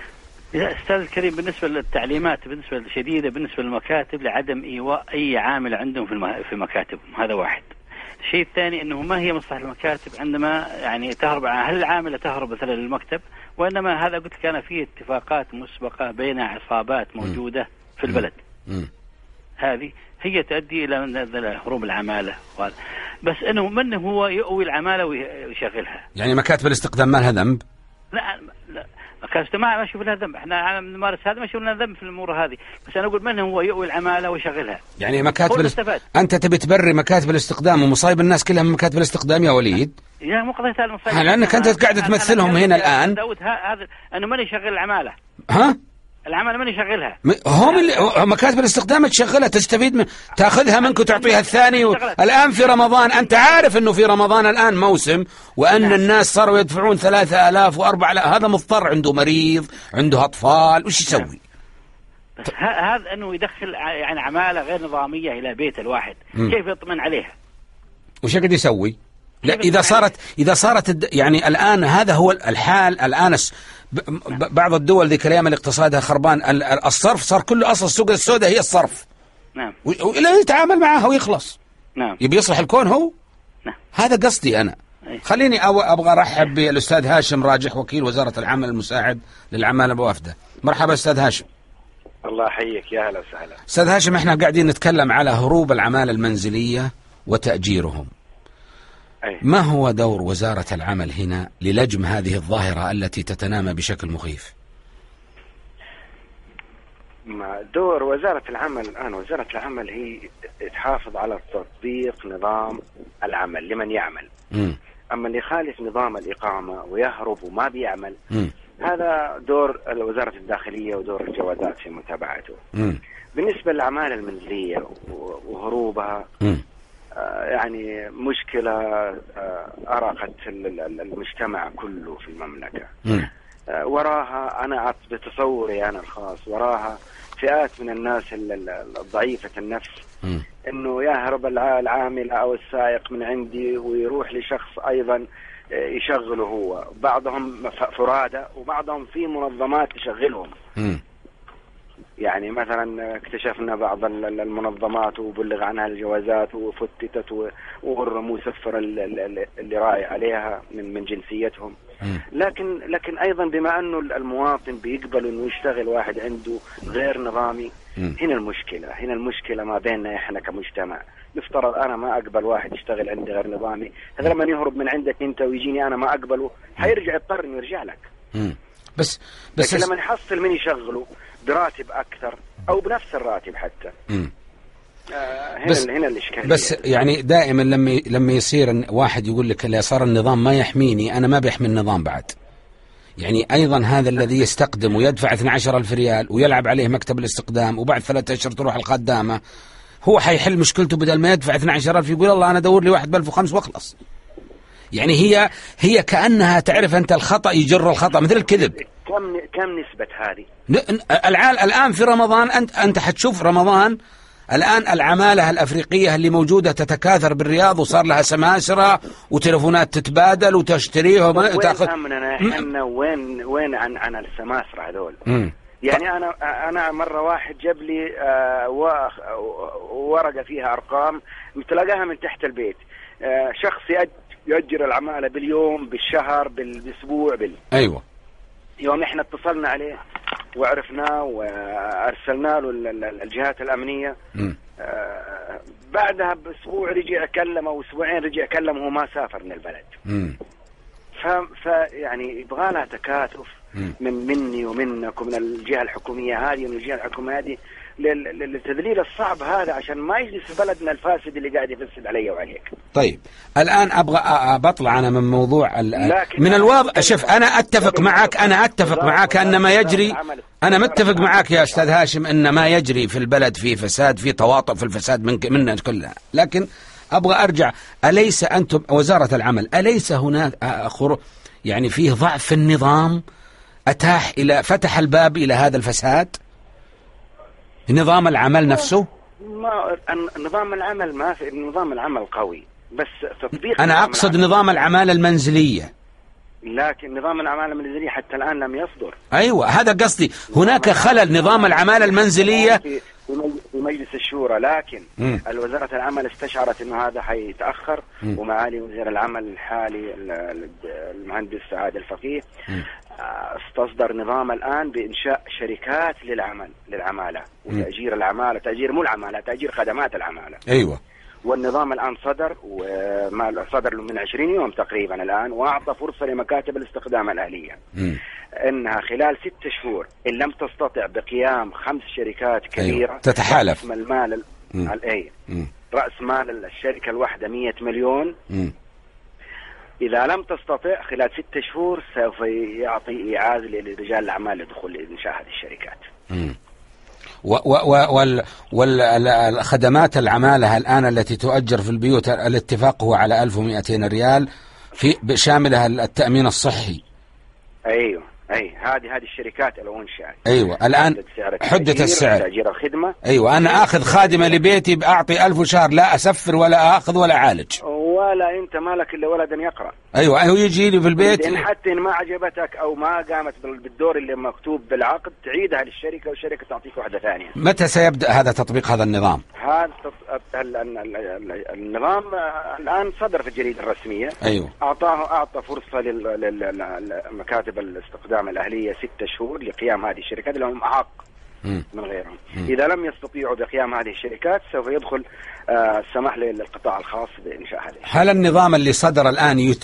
يا أستاذ الكريم بالنسبة للتعليمات بالنسبة الشديده بالنسبة للمكاتب لعدم إيواء أي عامل عندهم في في مكاتبهم هذا واحد. الشيء الثاني إنه ما هي مصلحة المكاتب عندما يعني تهرب هل العامله تهرب مثلا للمكتب؟ وإنما هذا قلت لك أنا في اتفاقات مسبقة بين عصابات موجودة. في البلد. مم. هذه هي تؤدي إلى هروب العمالة. بس أنه من هو يؤوي العمالة ويشغلها. يعني مكاتب الاستقدام ما لها ذنب؟ لا لا مكاتب ما ما أشوف لها ذنب إحنا نمارس هذا ما أشوف لنا ذنب في الأمور هذه بس أنا أقول من هو يؤوي العمالة ويشغلها يعني مكاتب الاست... المستفاد. أنت تبي تبري مكاتب الاستقدام ومصايب الناس كلها من مكاتب الاستقدام يا وليد؟ يا مو قضية. لأنك أنت أنا- قاعد تمثلهم هنا الآن. داود هذا انه من يشغل العمالة ها؟ العماله من يشغلها؟ هم اللي مكاتب الاستخدام تشغلها تستفيد من تأخذها منك وتعطيها الثاني و... الآن في رمضان أنت عارف إنه في رمضان الآن موسم وأن نعم. الناس صاروا يدفعون ثلاثة آلاف وأربعة آلاف. هذا مضطر. عنده مريض عنده أطفال. وش يسوي؟ بس ه- هذا إنه يدخل يعني عمالة غير نظامية إلى بيت الواحد. كيف يطمن عليها؟ وش يقعد يسوي؟ لا يطمن صارت إذا صارت الد- يعني الآن هذا هو الحال ب- بعض الدول ذيك الأيام اللي اقتصادها خربان ال- ال- الصرف صار كله أصل السوق السوداء هي الصرف. نعم. و- وإلا يتعامل معها ويخلص. نعم. يبي يصلح الكون هو؟ نعم. هذا قصدي أنا. أي. خليني أو أبغى أرحب بالأستاذ هاشم راجح وكيل وزارة العمل المساعد للعماله بوافده مرحبا أستاذ هاشم. الله يحييك. يا هلا وسهلا. أستاذ هاشم إحنا قاعدين نتكلم على هروب العمالة المنزلية وتأجيرهم. ما هو دور وزارة العمل هنا للجم هذه الظاهرة التي تتنامى بشكل مخيف ما دور وزارة العمل الآن وزارة العمل هي تحافظ على تطبيق نظام العمل لمن يعمل مم. أما اللي يخالف نظام الإقامة ويهرب وما بيعمل مم. هذا دور وزارة الداخلية ودور الجوازات في متابعته مم. بالنسبة للأعمال المنزلية وهروبها يعني مشكلة آه، ال- المجتمع كله في المملكة مم. آه، وراها أنا بتصوري أنا الخاص وراها فئات من الناس ال- ال- الضعيفه النفس. إنه يهرب الع- العامل أو السائق من عندي ويروح لشخص أيضا آه، يشغله هو بعضهم فرادى وبعضهم في منظمات تشغلهم. يعني مثلا اكتشفنا بعض ال- ال- المنظمات وبلغ عنها الجوازات وفتتت و- وغرم وسفر ال- ال- ال- اللي راي عليها من من جنسيتهم. لكن لكن أيضا بما أنه المواطن بيقبل إنه يشتغل واحد عنده غير نظامي. هنا المشكلة هنا المشكلة ما بيننا إحنا كمجتمع يفترض أنا ما أقبل واحد يشتغل عندي غير نظامي هذا لما يهرب من عندك أنت ويجيني أنا ما أقبله حيرجع يضطر إنه يرجع لك. بس بس لكن لما يحصل من يشغله براتب أكثر أو بنفس الراتب حتى. مم. آه هنا بس- هنا الإشكالية. بس يعني دائما لما لما يصير واحد يقول لك اللي صار النظام ما يحميني أنا ما بيحمي النظام بعد. يعني أيضا هذا الذي يستقدم ويدفع 12 ألف ريال ويلعب عليه مكتب الاستقدام وبعد ثلاثة أشهر تروح الخدامة هو حيحل مشكلته بدل ما يدفع 12 ألف يقول الله أنا ادور لي واحد ب 1005 وأخلص. يعني هي هي كأنها تعرف أنت الخطأ يجر الخطأ مثل الكذب كم كم نسبة هذه؟ العال الآن في رمضان أنت أنت حتشوف رمضان الآن العمالة الأفريقية اللي موجودة تتكاثر بالرياض وصار لها سماسرة وتلفونات تتبادل وتشتريهم وين وتاخذ امننا إحنا وين وين عن عن السماسرة هذول؟ يعني أنا أنا مرة واحد جاب لي آه، و- ورقة فيها أرقام تلاقاها من تحت البيت آه، شخص يأج- يؤجر العمالة باليوم بالشهر بال- بالأسبوع بال أيوه يوم إحنا اتصلنا عليه وعرفناه وأرسلنا له ال- ال- الجهات الأمنية مم. آه، بعدها بأسبوع رجع كلم أو أسبوعين رجع كلم وهو ما سافر من البلد. ف ف يعني يبغى لها تكاتف. من مني ومنك ومن الجهة الحكومية هذه ومن الجهة الحكومية هذه للتذليل الصعب هذا عشان ما يجلس في بلدنا الفاسد اللي قاعد يفسد علي وعليك. طيب الآن أبغى بطلع أنا من موضوع من الواضح شوف أنا أتفق معك أنا أتفق معك أن ما يجري أنا متفق معك يا أستاذ هاشم أن ما يجري في البلد في فساد في تواطؤ في الفساد من منا كلنا. لكن أبغى أرجع أليس أنتم وزارة العمل أليس هناك يعني فيه ضعف في النظام أتاح إلى فتح الباب إلى هذا الفساد؟ نظام العمل نفسه؟ ما نظام العمل ما في نظام العمل قوي بس تطبيق أنا أقصد العمل- نظام العمالة المنزلية. لكن نظام العمالة المنزلية حتى الآن لم يصدر. أيوه هذا قصدي. هناك خلل نظام العمالة المنزلية؟ في في مج- في مجلس الشورى لكن مم. الوزارة العمل استشعرت إنه هذا حيتأخر. ومعالي وزير العمل الحالي ال- ال- المهندس سعاد الفقيه. استصدر نظام الآن بإنشاء شركات للعمل للعمالة وتأجير العمالة تأجير مو العمالة تأجير خدمات العمالة أيوه والنظام الآن صدر وما صدر من 20 يوم تقريبا الآن وأعطى فرصة لمكاتب الاستخدام الأهلية مم. إنها خلال ست شهور إن لم تستطع بقيام خمس شركات كبيرة أيوة. تتحالف. رأس المال ال- اي. رأس مال الشركة الواحدة 100 مليون مم. إذا لم تستطع خلال ست شهور سوف يعطي اعاز لرجال الأعمال لدخول إنشاء هذه الشركات. مم. و و و وال والخدمات العمالة الآن التي تؤجر في البيوت الاتفاق هو على 1200 ريال في شاملها التأمين الصحي. أيوه. أي هذه هذه الشركات لو انشات سعر حدة التأجير، السعر. تأجير الخدمة. أيوة أنا آخذ خادمة لبيتي بأعطي ألف شهر لا أسفر ولا آخذ ولا أعالج. ولا أنت مالك إلا ولد يقرأ. أيوة هو يجي لي في البيت. إن حتى إن ما عجبتك أو ما قامت بال- بالدور اللي مكتوب بالعقد تعيدها للشركة والشركة تعطيك واحدة ثانية. متى سيبدأ هذا تطبيق هذا النظام؟ هذا النظام آه، الآن صدر في أعطاه أعطى فرصة لل- لل- لل- لمكاتب الاستخدام الأهلية ستة شهور لقيام هذه الشركات اللي هم أعاق. مم. من غيرهم. إذا لم يستطيعوا بقيام هذه الشركات سوف يدخل آه، السماح للقطاع الخاص بإنشاء هذه هل النظام اللي صدر الآن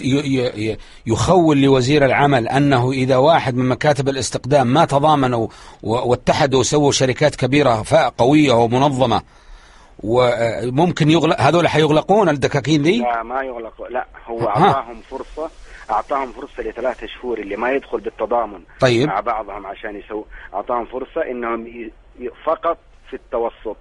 يخول لوزير العمل أنه إذا واحد من مكاتب الاستقدام ما تضامنوا واتحدوا وسووا شركات كبيرة قوية ومنظمة وممكن يغلق هذول حيغلقون الدكاكين ذي لا ما يغلق لا هو ها. أعطاهم فرصة أعطاهم فرصة لثلاثة شهور اللي ما يدخل بالتضامن طيب. مع بعضهم عشان يسووا أعطاهم فرصة إنهم. فقط في التوسط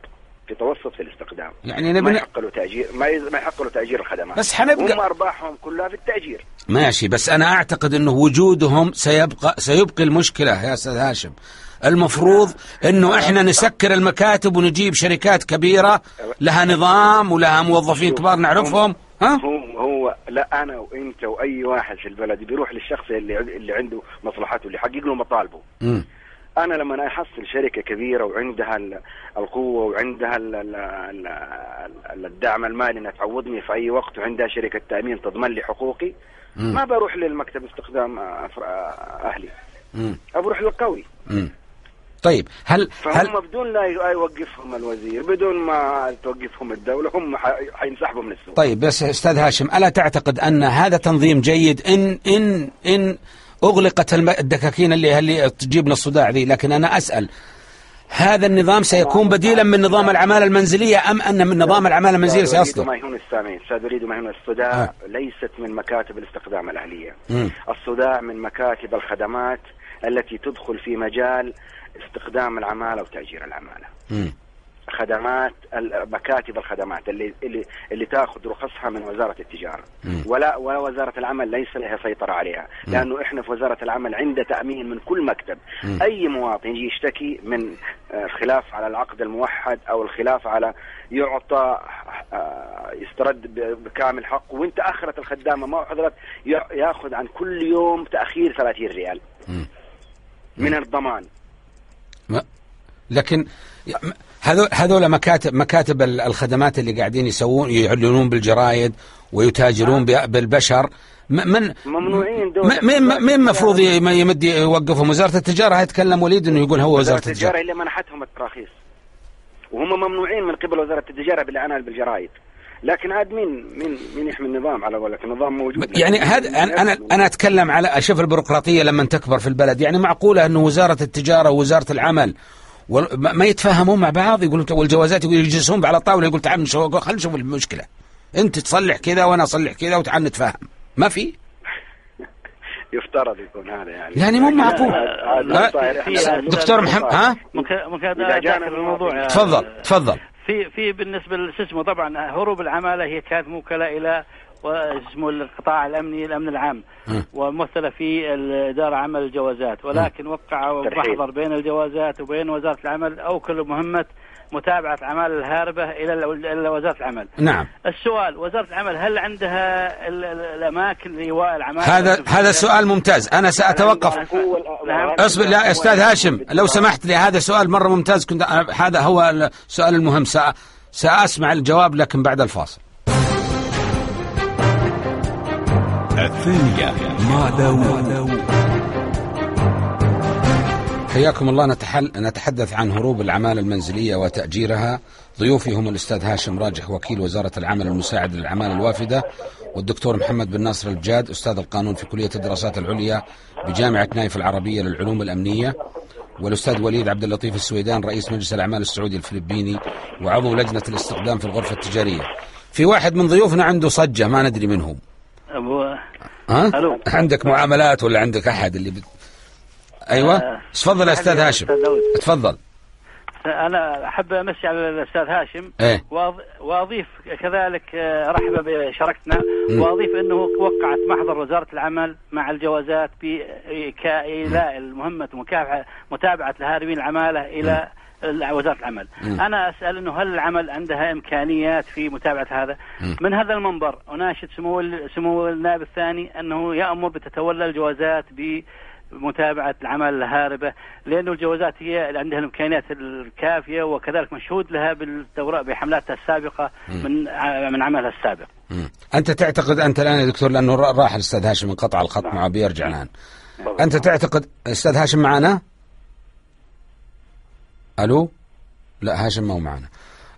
في توسط في الاستخدام يعني ما نبني يحق له تأجير ما, ي... ما يحق له تأجير الخدمات. بس حنبقى- هم أرباحهم كلها في التأجير. ماشي بس أنا أعتقد أنه وجودهم سيبقى سيبقي المشكلة يا أستاذ هاشم. المفروض أنه إحنا نسكر المكاتب ونجيب شركات كبيرة لها نظام ولها موظفين كبار نعرفهم. ها؟ هو لا أنا وإنت وأي واحد في البلد بيروح للشخص اللي اللي عنده مصلحته اللي يحقق له مطالبه مم. أنا لما أحصل شركة كبيرة وعندها ال- القوة وعندها ال- ال- ال- ال- الدعم المالي إنها تعوضني في أي وقت وعندها شركة تأمين تضمن لي حقوقي. ما بروح للمكتب استخدام أهلي مم. بروح للقوي مم. طيب هل هل فهم بدون لا يوقفهم الوزير بدون ما توقفهم الدولة هم حينسحبوا من السوق طيب بس أستاذ هاشم ألا تعتقد أن هذا تنظيم جيد ان ان إن أغلقت الم- الدكاكين اللي اللي تجيب لنا الصداع ذي لكن أنا أسأل هذا النظام سيكون بديلا من نظام العمالة المنزلية أم أن من نظام العمالة المنزلية أستاذ أريد سيصدر؟ ما يهون السامعين أستاذ اريد ما يهون الصداع آه. ليست من مكاتب الاستخدام الأهلية مم. الصداع من مكاتب الخدمات التي تدخل في مجال استخدام العمالة وتأجير العمالة مم. خدمات مكاتب الخدمات اللي اللي اللي تأخذ رخصها من وزارة التجارة مم. ولا ولا وزارة العمل ليس لها سيطرة عليها لأنه إحنا في وزارة العمل عند تأمين من كل مكتب مم. أي مواطن يجي يشتكي من آه، الخلاف على العقد الموحد أو الخلاف على يعطى آه، يسترد بكامل حقه وإنت أخرت الخدامة ما حضرت يا- يأخذ عن كل يوم تأخير 30 ريال مم. من الضمان ما- لكن هذول هذول مكاتب مكاتب ال- الخدمات اللي قاعدين يسوون يعلنون بالجرايد ويتاجرون ب- بالبشر. من ممنوعين دول مين مين المفروض يمد يوقفهم؟ وزارة التجارة هيتكلم وليد إنه يقول هو وزارة التجاره التجارة اللي منحتهم التراخيص. وهم ممنوعين من قبل وزارة التجارة بالاعلان بالجرايد لكن عاد مين مين مين يحمي النظام على قولك؟ النظام موجود. يعني هذا أنا أنا أنا أتكلم على أشوف البيروقراطية لما تكبر في البلد. يعني معقولة انه وزارة التجارة ووزارة العمل ما ما يتفاهمون مع بعض يقولون والجوازات يقول يجلسون على الطاوله يقول تعال نشوف خلينا نشوف المشكلة. انت تصلح كذا وأنا اصلح كذا وتعال نتفاهم. ما في؟ يفترض يكون هذا يعني. يعني مو معقول. دكتور محمد ها؟ ممكن ادخل الموضوع تفضل تفضل. في في بالنسبة اسمه طبعا هروب العمالة هي كانت موكلة إلى اسمه القطاع الأمني الامن العام م. وممثله في الإدارة عمل الجوازات ولكن وقعوا ترحيب. محضر بين الجوازات وبين وزارة العمل اوكلوا مهمة متابعة أعمال الهاربة إلى ال- إلى وزارة العمل. نعم السؤال وزارة العمل هل عندها ال- ال- الأماكن لايواء العماله؟ هذا هذا سؤال ممتاز أنا سأتوقف. أصبر لا أستاذ هاشم لو سمحت لي هذا سؤال مرة ممتاز كنت هذا هو السؤال المهم سأ سأسمع الجواب لكن بعد الفاصل الثانية مع داوود. حياكم الله. نتحل نتحدث عن هروب العمالة المنزلية وتأجيرها. ضيوفي هم الأستاذ هاشم راجح وكيل وزارة العمل المساعد للأعمال الوافدة والدكتور محمد بن ناصر الجاد أستاذ القانون في كلية الدراسات العليا بجامعة نايف العربية للعلوم الأمنية والأستاذ وليد عبد اللطيف السويدان رئيس مجلس الأعمال السعودي الفلبيني وعضو لجنة الاستخدام في الغرفة التجارية. في واحد من ضيوفنا عنده صجة ما ندري من هو أبو ها؟ ألو. عندك معاملات ولا عندك أحد اللي بت... أيوة آه. تفضل يا أستاذ هاشم أستاذ داود. تفضل أنا أحب أمسي على الأستاذ هاشم إيه. وأض- وأضيف كذلك آه، رحب بشركتنا. وأضيف إنه وقعت محضر وزارة العمل مع الجوازات بإيلاء المهمة مكافحه متابعة الهاربين العمالة إلى ال- وزارة العمل. مم. أنا أسأل إنه هل العمل عندها إمكانيات في متابعة هذا؟ مم. من هذا المنبر أناشد سمو سمو النائب الثاني أنه يأمر بتتولى الجوازات بمتابعة العمل الهاربة لأنه الجوازات هي عندها الإمكانيات الكافية وكذلك مشهود لها بالدوراء بحملاتها السابقة من من عملها السابق. مم. أنت تعتقد أنت الآن يا دكتور لأنه را- راح الأستاذ هاشم انقطع الخط معه بيرجع الآن أنت تعتقد أستاذ هاشم معنا؟ ألو؟ لا هاشم ما هو معنا.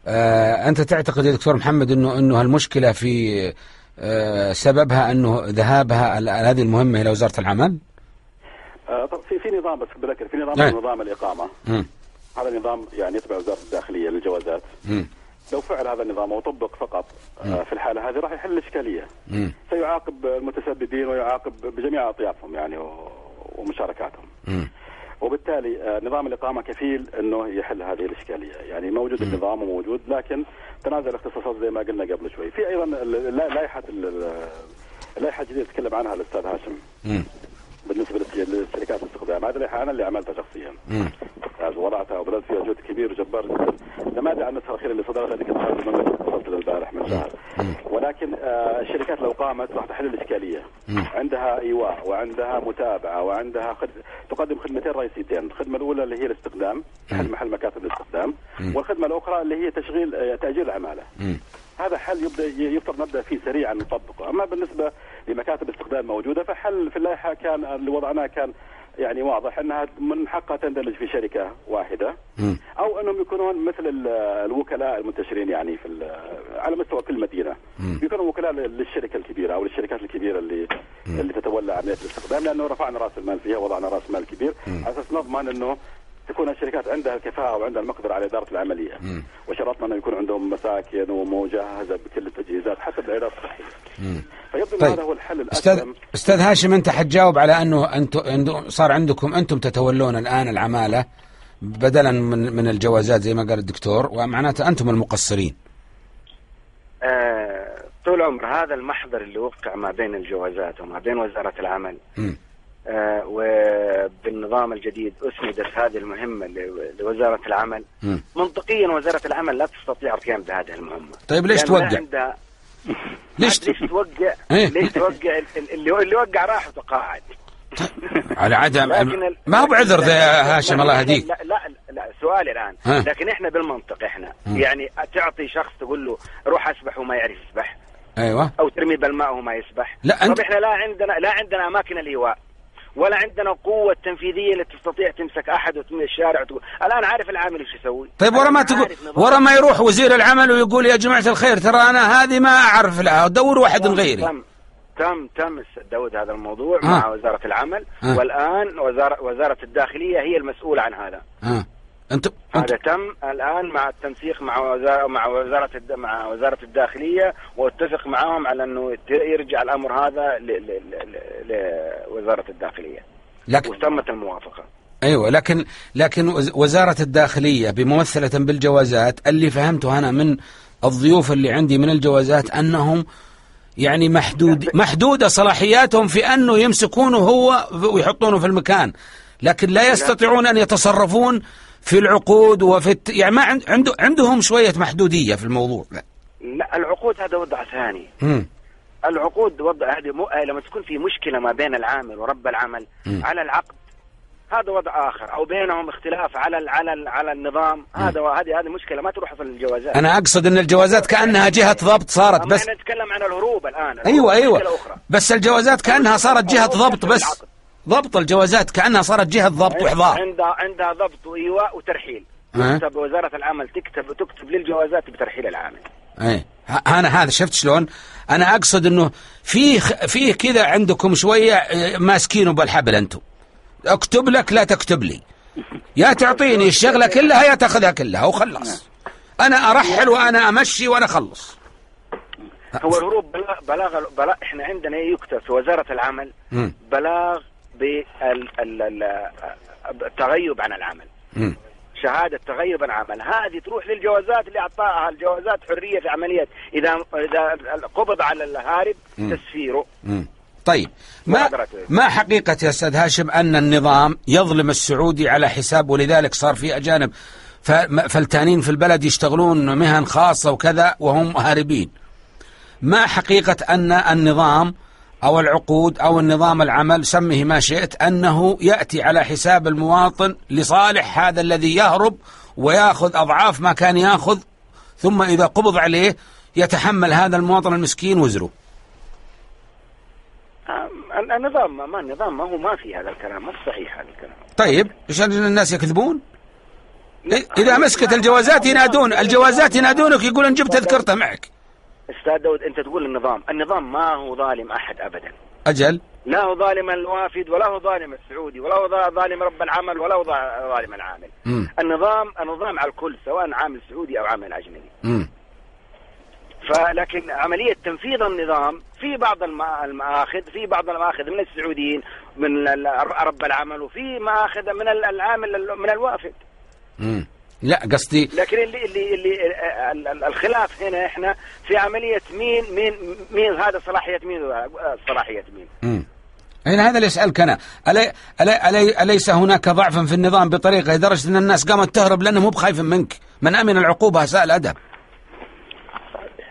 آه أنت تعتقد يا دكتور محمد انه إنه هالمشكلة في آه سببها إنه ذهابها هذه المهمة إلى وزارة العمل؟ آه، طب في في نظام بس بذكر في نظام. اسمه نظام الإقامة مم. هذا نظام يعني يتبع وزارة الداخلية للجوازات مم. لو فعل هذا النظام وطبق فقط آه، في الحالة هذه راح يحل الإشكالية مم. سيعاقب المتسببين ويعاقب بجميع أطيافهم يعني ومشاركاتهم مم. وبالتالي آه، نظام الإقامة كفيل أنه يحل هذه الإشكالية. يعني موجود النظام وموجود لكن تنازل الاختصاصات زي ما قلنا قبل شوي. في أيضا لائحة ال- اللائحة الجديدة تكلم عنها الأستاذ هاشم. للس- للشركات الاستخدام هذه أنا اللي عملتها شخصيا. وضعتها وبذلت فيها جهد كبير وجبار. جدا نماذج عن النسخة الأخيرة اللي صدرت هذه كنت خارج المملكة وصلت البارح من شهر ولكن آه، الشركات لو قامت راح تحل الإشكالية. مم. عندها إيواء وعندها متابعة وعندها خد... تقدم خدمتين رئيسيتين. الخدمة الأولى اللي هي الاستخدام تحل محل مكاتب الاستخدام. والخدمة الأخرى اللي هي تشغيل آه، تأجير العمالة. مم. هذا حل يبدأ يفترض نبدا فيه سريعا نطبقه، أما بالنسبة لمكاتب الاستخدام موجودة فحل في اللائحة كان اللي وضعناه كان يعني واضح إنها من حقها تندرج في شركة واحدة. أو إنهم يكونون مثل ال- الوكلاء المنتشرين يعني في على مستوى كل مدينة. يكونوا وكلاء للشركة الكبيرة أو للشركات الكبيرة اللي اللي تتولى عملية الاستخدام لأنه رفعنا رأس المال فيها وضعنا رأس مال كبير. على أساس نضمن إنه تكون الشركات عندها الكفاءة وعندها المقدرة على إدارة العملية وشرطنا إنه يكون عندهم مساكن ومجهزة بكل التجهيزات حتى بالعيادات الصحيه فيبدو طيب. هذا هو الحل أستاذ الاسلم أستاذ هاشم أنت حتجاوب على أنه أنتم صار عندكم أنتم تتولون الآن العمالة بدلا من من الجوازات زي ما قال الدكتور ومعناته أنتم المقصرين. آه، طول عمر هذا المحضر اللي وقع ما بين الجوازات وما بين وزارة العمل مم. آه، وبالنظام الجديد أسندت هذه المهمة ل- لوزارة العمل مم. منطقيا وزارة العمل لا تستطيع القيام بهذه المهمة طيب ليش توقع؟ عندها ليش ليش توقع إيه. ليش توقع ال- اللي اللي وقع راح وتقاعد على عدم ما هو بعذر ذا يا هاشم الله لا- يهديك. لا لا سؤالي الآن ها. لكن إحنا بالمنطق إحنا. يعني تعطي شخص تقول له روح أسبح وما يعرف يسبح أيوه أو ترمي بالماء وما يسبح لا، أنت- طب إحنا لا عندنا لا عندنا أماكن الإيواء ولا عندنا قوة تنفيذية اللي تستطيع تمسك أحد وتمشي الشارع وتقول الآن عارف العامل إيش يسوي طيب ورا أنا ما تقول. ورا ما يروح وزير العمل ويقول يا جماعة الخير ترى أنا هذه ما أعرف لها دور واحد من غيري تم تم تم داود هذا الموضوع آه. مع وزارة العمل آه. والآن وزارة وزارة الداخلية هي المسؤولة عن هذا ها انت هذا تم الآن مع التنسيق مع وزاره مع وزارة الد... مع وزارة الداخلية واتفق معاهم على إنه يرجع الأمر هذا ل... ل... ل... لوزارة الداخلية. لكن وتمت الموافقة. أيوه لكن لكن وز- وزارة الداخلية بممثلة بالجوازات اللي فهمته أنا من الضيوف اللي عندي من الجوازات أنهم يعني محدود محدودة صلاحياتهم في أنه يمسكونه هو ويحطونه في المكان. لكن لا. يستطيعون أن يتصرفون في العقود وفي الت... يعني ما عند... عنده عندهم شوية محدودية في الموضوع. لا. العقود هذا وضع ثاني. امم العقود وضع هذه م... لما تكون في مشكلة ما بين العامل ورب العمل مم. على العقد هذا وضع آخر. أو بينهم اختلاف على ال... على ال... على النظام هذا هذه هذه مشكلة ما تروح في الجوازات. أنا أقصد إن الجوازات كأنها جهة ضبط صارت بس إحنا نتكلم عن الهروب الآن. الهروب أيوه. أيوه أخرى. بس الجوازات كأنها صارت جهة ضبط بس. ضبط الجوازات كأنها صارت جهة ضبط وإحضار. عندها عندها ضبط وإيواء وترحيل. أه. تكتب وزارة العمل تكتب تكتب للجوازات بترحيل العامل. إيه. أنا هذا شفت شلون؟ أنا أقصد إنه فيه فيه كذا عندكم شوية آه، ماسكينه بالحبل أنتم أكتب لك لا تكتب لي. يا تعطيني الشغلة كلها يا تأخذها كلها وخلص. أنا أرحل وأنا أمشي وأنا أخلص. هو الهروب بلاغ بلاغ, بلاغ إحنا عندنا يكتب في وزارة العمل. بلاغ بالتغيب عن العمل. شهادة تغيب عن العمل هذه تروح للجوازات اللي أعطاها الجوازات حرية في عملية إذا إذا قبض على الهارب. تسفيره. طيب ما. ما حقيقة يا أستاذ هاشم أن النظام يظلم السعودي على حساب ولذلك صار في أجانب فلتانين في البلد يشتغلون مهن خاصة وكذا وهم هاربين ما حقيقة أن النظام أو العقود أو النظام العمل سمه ما شئت أنه يأتي على حساب المواطن لصالح هذا الذي يهرب ويأخذ أضعاف ما كان يأخذ ثم إذا قبض عليه يتحمل هذا المواطن المسكين وزره. النظام ما- النظام ما هو ما في هذا الكلام ما صحيح هذا الكلام. طيب إيش الناس يكذبون؟ إذا مسكت الجوازات ينادون الجوازات ينادونك يقولون جبت تذكرته معك. أستاذ داود أنت تقول النظام النظام ما هو ظالم أحد ابدا أجل لا هو ظالم الوافد ولا هو ظالم السعودي ولا هو ظا- ظالم رب العمل ولا هو ظا- ظالم العامل مم. النظام النظام على الكل سواء عامل سعودي أو عامل أجنبي. فلكن عملية تنفيذ النظام في بعض الم- المآخذ في بعض المآخذ من السعوديين من رب العمل وفي مآخذ من ال- العامل ال- من الوافد مم. لا قصدي لكن اللي اللي اللي ال- ال- الخلاف هنا إحنا في عملية مين مين مين هذا صلاحية مين؟ صلاحية مين؟ مم. هنا هذا اللي أسألك أنا. ألي ألي ألي أليس هناك ضعف في النظام بطريقة لدرجة أن الناس قامت تهرب لانهم مو بخايف منك؟ من أمن العقوبة أساء الأدب.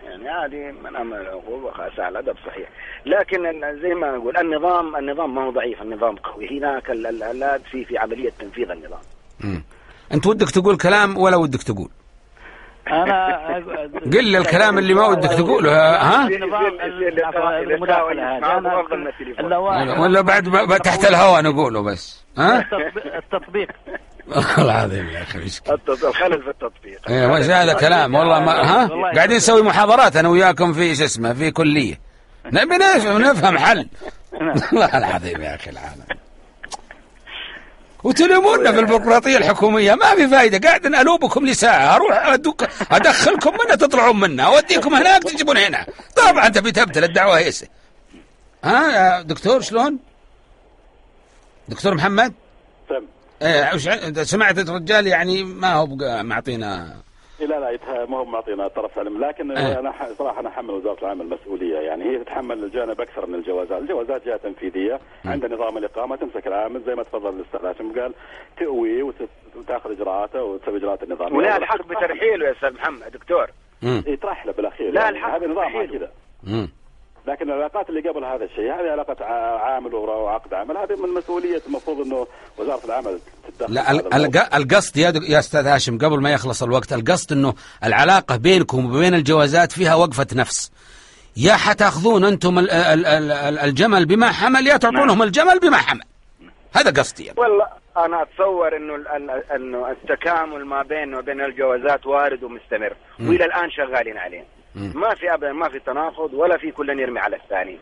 يعني هذه من أمر العقوبة أساء الأدب صحيح. لكن زي ما نقول النظام النظام ما هو ضعيف النظام قوي. هناك ال- ال- ال- في في عملية تنفيذ النظام. مم. أنت ودك تقول كلام ولا ودك تقول؟ أنا قل لي الكلام اللي ما ودك تقوله ها؟ ولا بعد تحت الهواء نقوله بس ها؟ التطبيق- والله العظيم يا أخي الخلل في التطبيق. إيه وش هذا كلام والله ما ها؟ قاعدين نسوي محاضرات أنا وياكم في شو اسمه في كلية. نبي نفهم نفهم حل. والله العظيم يا أخي العالم. وتلومونا في البيروقراطية الحكومية. ما في فايدة. قاعد الوبكم لساعة. أروح أدوك أدخلكم منها تطلعون منها أوديكم هناك تجيبون هنا. طبعا تبي تبتل الدعوة هيسه ها يا دكتور شلون؟ دكتور محمد؟ تم. إيه سمعت الرجال يعني ما هو معطينا لا لا يتها- ما هو معطينا طرف علم لكن أه. أنا صراحة أنا أحمل وزارة العمل مسؤولية يعني هي تتحمل الجانب أكثر من الجوازات، الجوازات جهة تنفيذية عندها نظام الإقامة تمسك العامل زي ما تفضل الأستاذ هاشم قال تؤوي وت- وتاخذ إجراءاته وتسوي إجراءات النظام ولا الحق بترحيله يا أستاذ محمد دكتور مم. يترحله بالاخير لا، يعني الحق هذا نظام. كذا. لكن العلاقات اللي قبل هذا الشيء هذه علاقة عامل وعقد عمل هذه من مسؤولية المفروض إنه وزارة العمل تتدخل لا القصد يا يا أستاذ هاشم قبل ما يخلص الوقت القصد إنه العلاقة بينكم وبين الجوازات فيها وقفة نفس. يا حتأخذون أنتم ال- ال- ال- ال- الجمل بما حمل يا تعطونهم الجمل بما حمل. هذا قصدي يعني. والله أنا أتصور إنه إنه التكامل ما بين وبين الجوازات وارد ومستمر. وإلى الآن شغالين عليه. مم. ما في أبدا ما في تناقض ولا في كل يرمي على الثاني.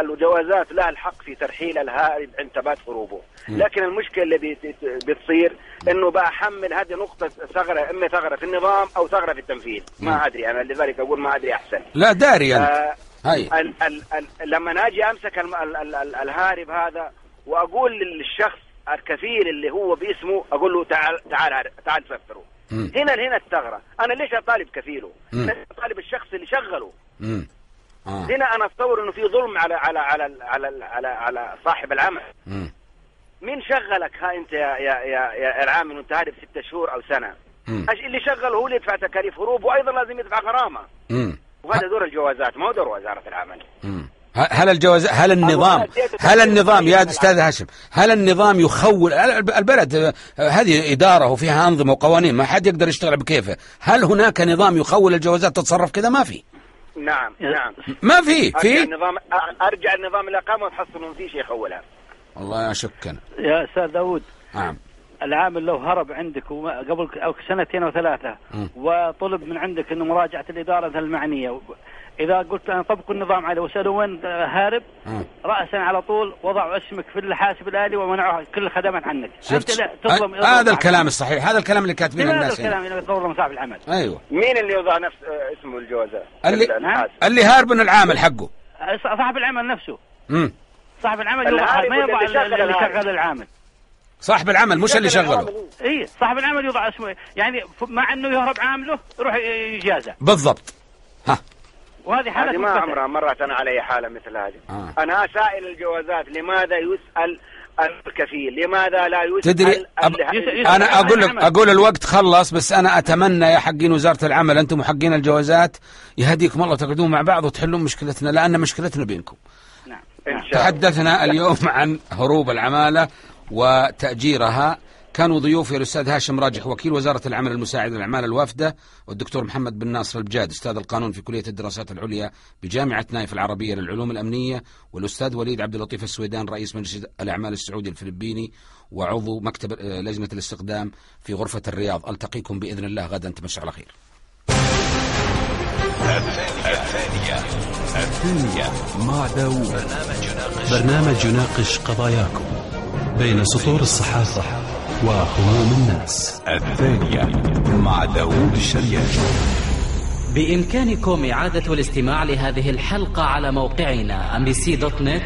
الجوازات لها الحق في ترحيل الهارب عند ثبات هروبه. لكن المشكلة اللي بت- بتصير إنه بحمل هذه نقطة ثغرة إما ثغرة في النظام أو ثغرة في التنفيذ. مم. ما أدري أنا لذلك أقول ما أدري أحسن. لا داري أنت. آه هاي. ال ال ال لما ناجي أمسك ال ال ال ال الهارب هذا وأقول للشخص الكفيل اللي هو باسمه أقول له تعال تعال تعال سفره مم. هنا هنا الثغرة أنا ليش أطالب كفيله؟ أنا أطالب الشخص اللي شغله مم. آه. هنا أنا أتصور إنه في ظلم على على على على على, على صاحب العمل مم. مين شغلك ها أنت يا يا يا, يا العامل وانت هارب ست شهور أو سنة مم. اللي شغله هو اللي يدفع تكاليف هروب وأيضا لازم يدفع غرامة مم. وهذا دور الجوازات ما هو دور وزارة العمل مم. هل الجواز هل النظام هل النظام يا أستاذ هاشم هل النظام يخول الب- البلد آه، هذه إدارة وفيها أنظمة وقوانين ما حد يقدر يشتغل بكيفه هل هناك نظام يخول الجوازات تتصرف كذا؟ ما في. نعم نعم. ما في أرجع في النظام أرجع النظام الاقامه وتحصل انه في شيء يخولها. والله اشك أنا يا أستاذ داوود نعم. العامل لو هرب عندك وما- قبل سنتين أو ثلاثة. وطلب من عندك إنه مراجعة الإدارة المعنية و- إذا قلت أنا طبقوا النظام عليه وسالوا وين هارب. مم. راسا على طول وضعوا اسمك في الحاسب الآلي ومنعوا كل الخدمات عنك. شفت؟ انت تظلم ه- هذا الكلام الصحيح. هذا الكلام اللي كاتبينه هذا الناس الكلام هنا. اللي تظلم صاحب العمل. أيوه. مين اللي يوضع نفس آه، اسمه الجوازات؟ اللي- الحاسب. اللي هارب من العامل حقه. صاحب العمل نفسه. مم. صاحب العمل ما يضع اللي شغل العامل. صاحب العمل مش اللي شغله. اي صاحب العمل يوضع اسمه يعني مع إنه يهرب عامله يروح يجازى. بالضبط. ها. وهذه حالة هذه ما. عمرها مرت أنا علي حالة مثل هذه آه. أنا سائل الجوازات لماذا يسأل الكفيل لماذا لا يسأل تدري أب... يس- يس- أنا أقول لك. أقول الوقت خلص بس أنا أتمنى يا حقين وزارة العمل أنتم حقين الجوازات يهديكم الله تقعدون مع بعض وتحلون مشكلتنا لأن مشكلتنا بينكم نعم إن. شاء الله تحدثنا اليوم عن هروب العمالة وتأجيرها كانوا ضيوفي الاستاذ هاشم راجح وكيل وزارة العمل المساعد للأعمال الوافدة والدكتور محمد بن ناصر البجاد أستاذ القانون في كلية الدراسات العليا بجامعة نايف العربية للعلوم الأمنية والأستاذ وليد عبد اللطيف السويدان رئيس مجلس الأعمال السعودي الفلبيني وعضو مكتب لجنة الاستقدام في غرفة الرياض. ألتقيكم بإذن الله. غدا تمشوا على خير. الثانية مع داوود برنامج يناقش قضاياكم بين سطور الصحافة وهموم الناس. الثانية مع داوود الشريان. بإمكانكم إعادة الاستماع لهذه الحلقة على موقعنا mbc.net/داود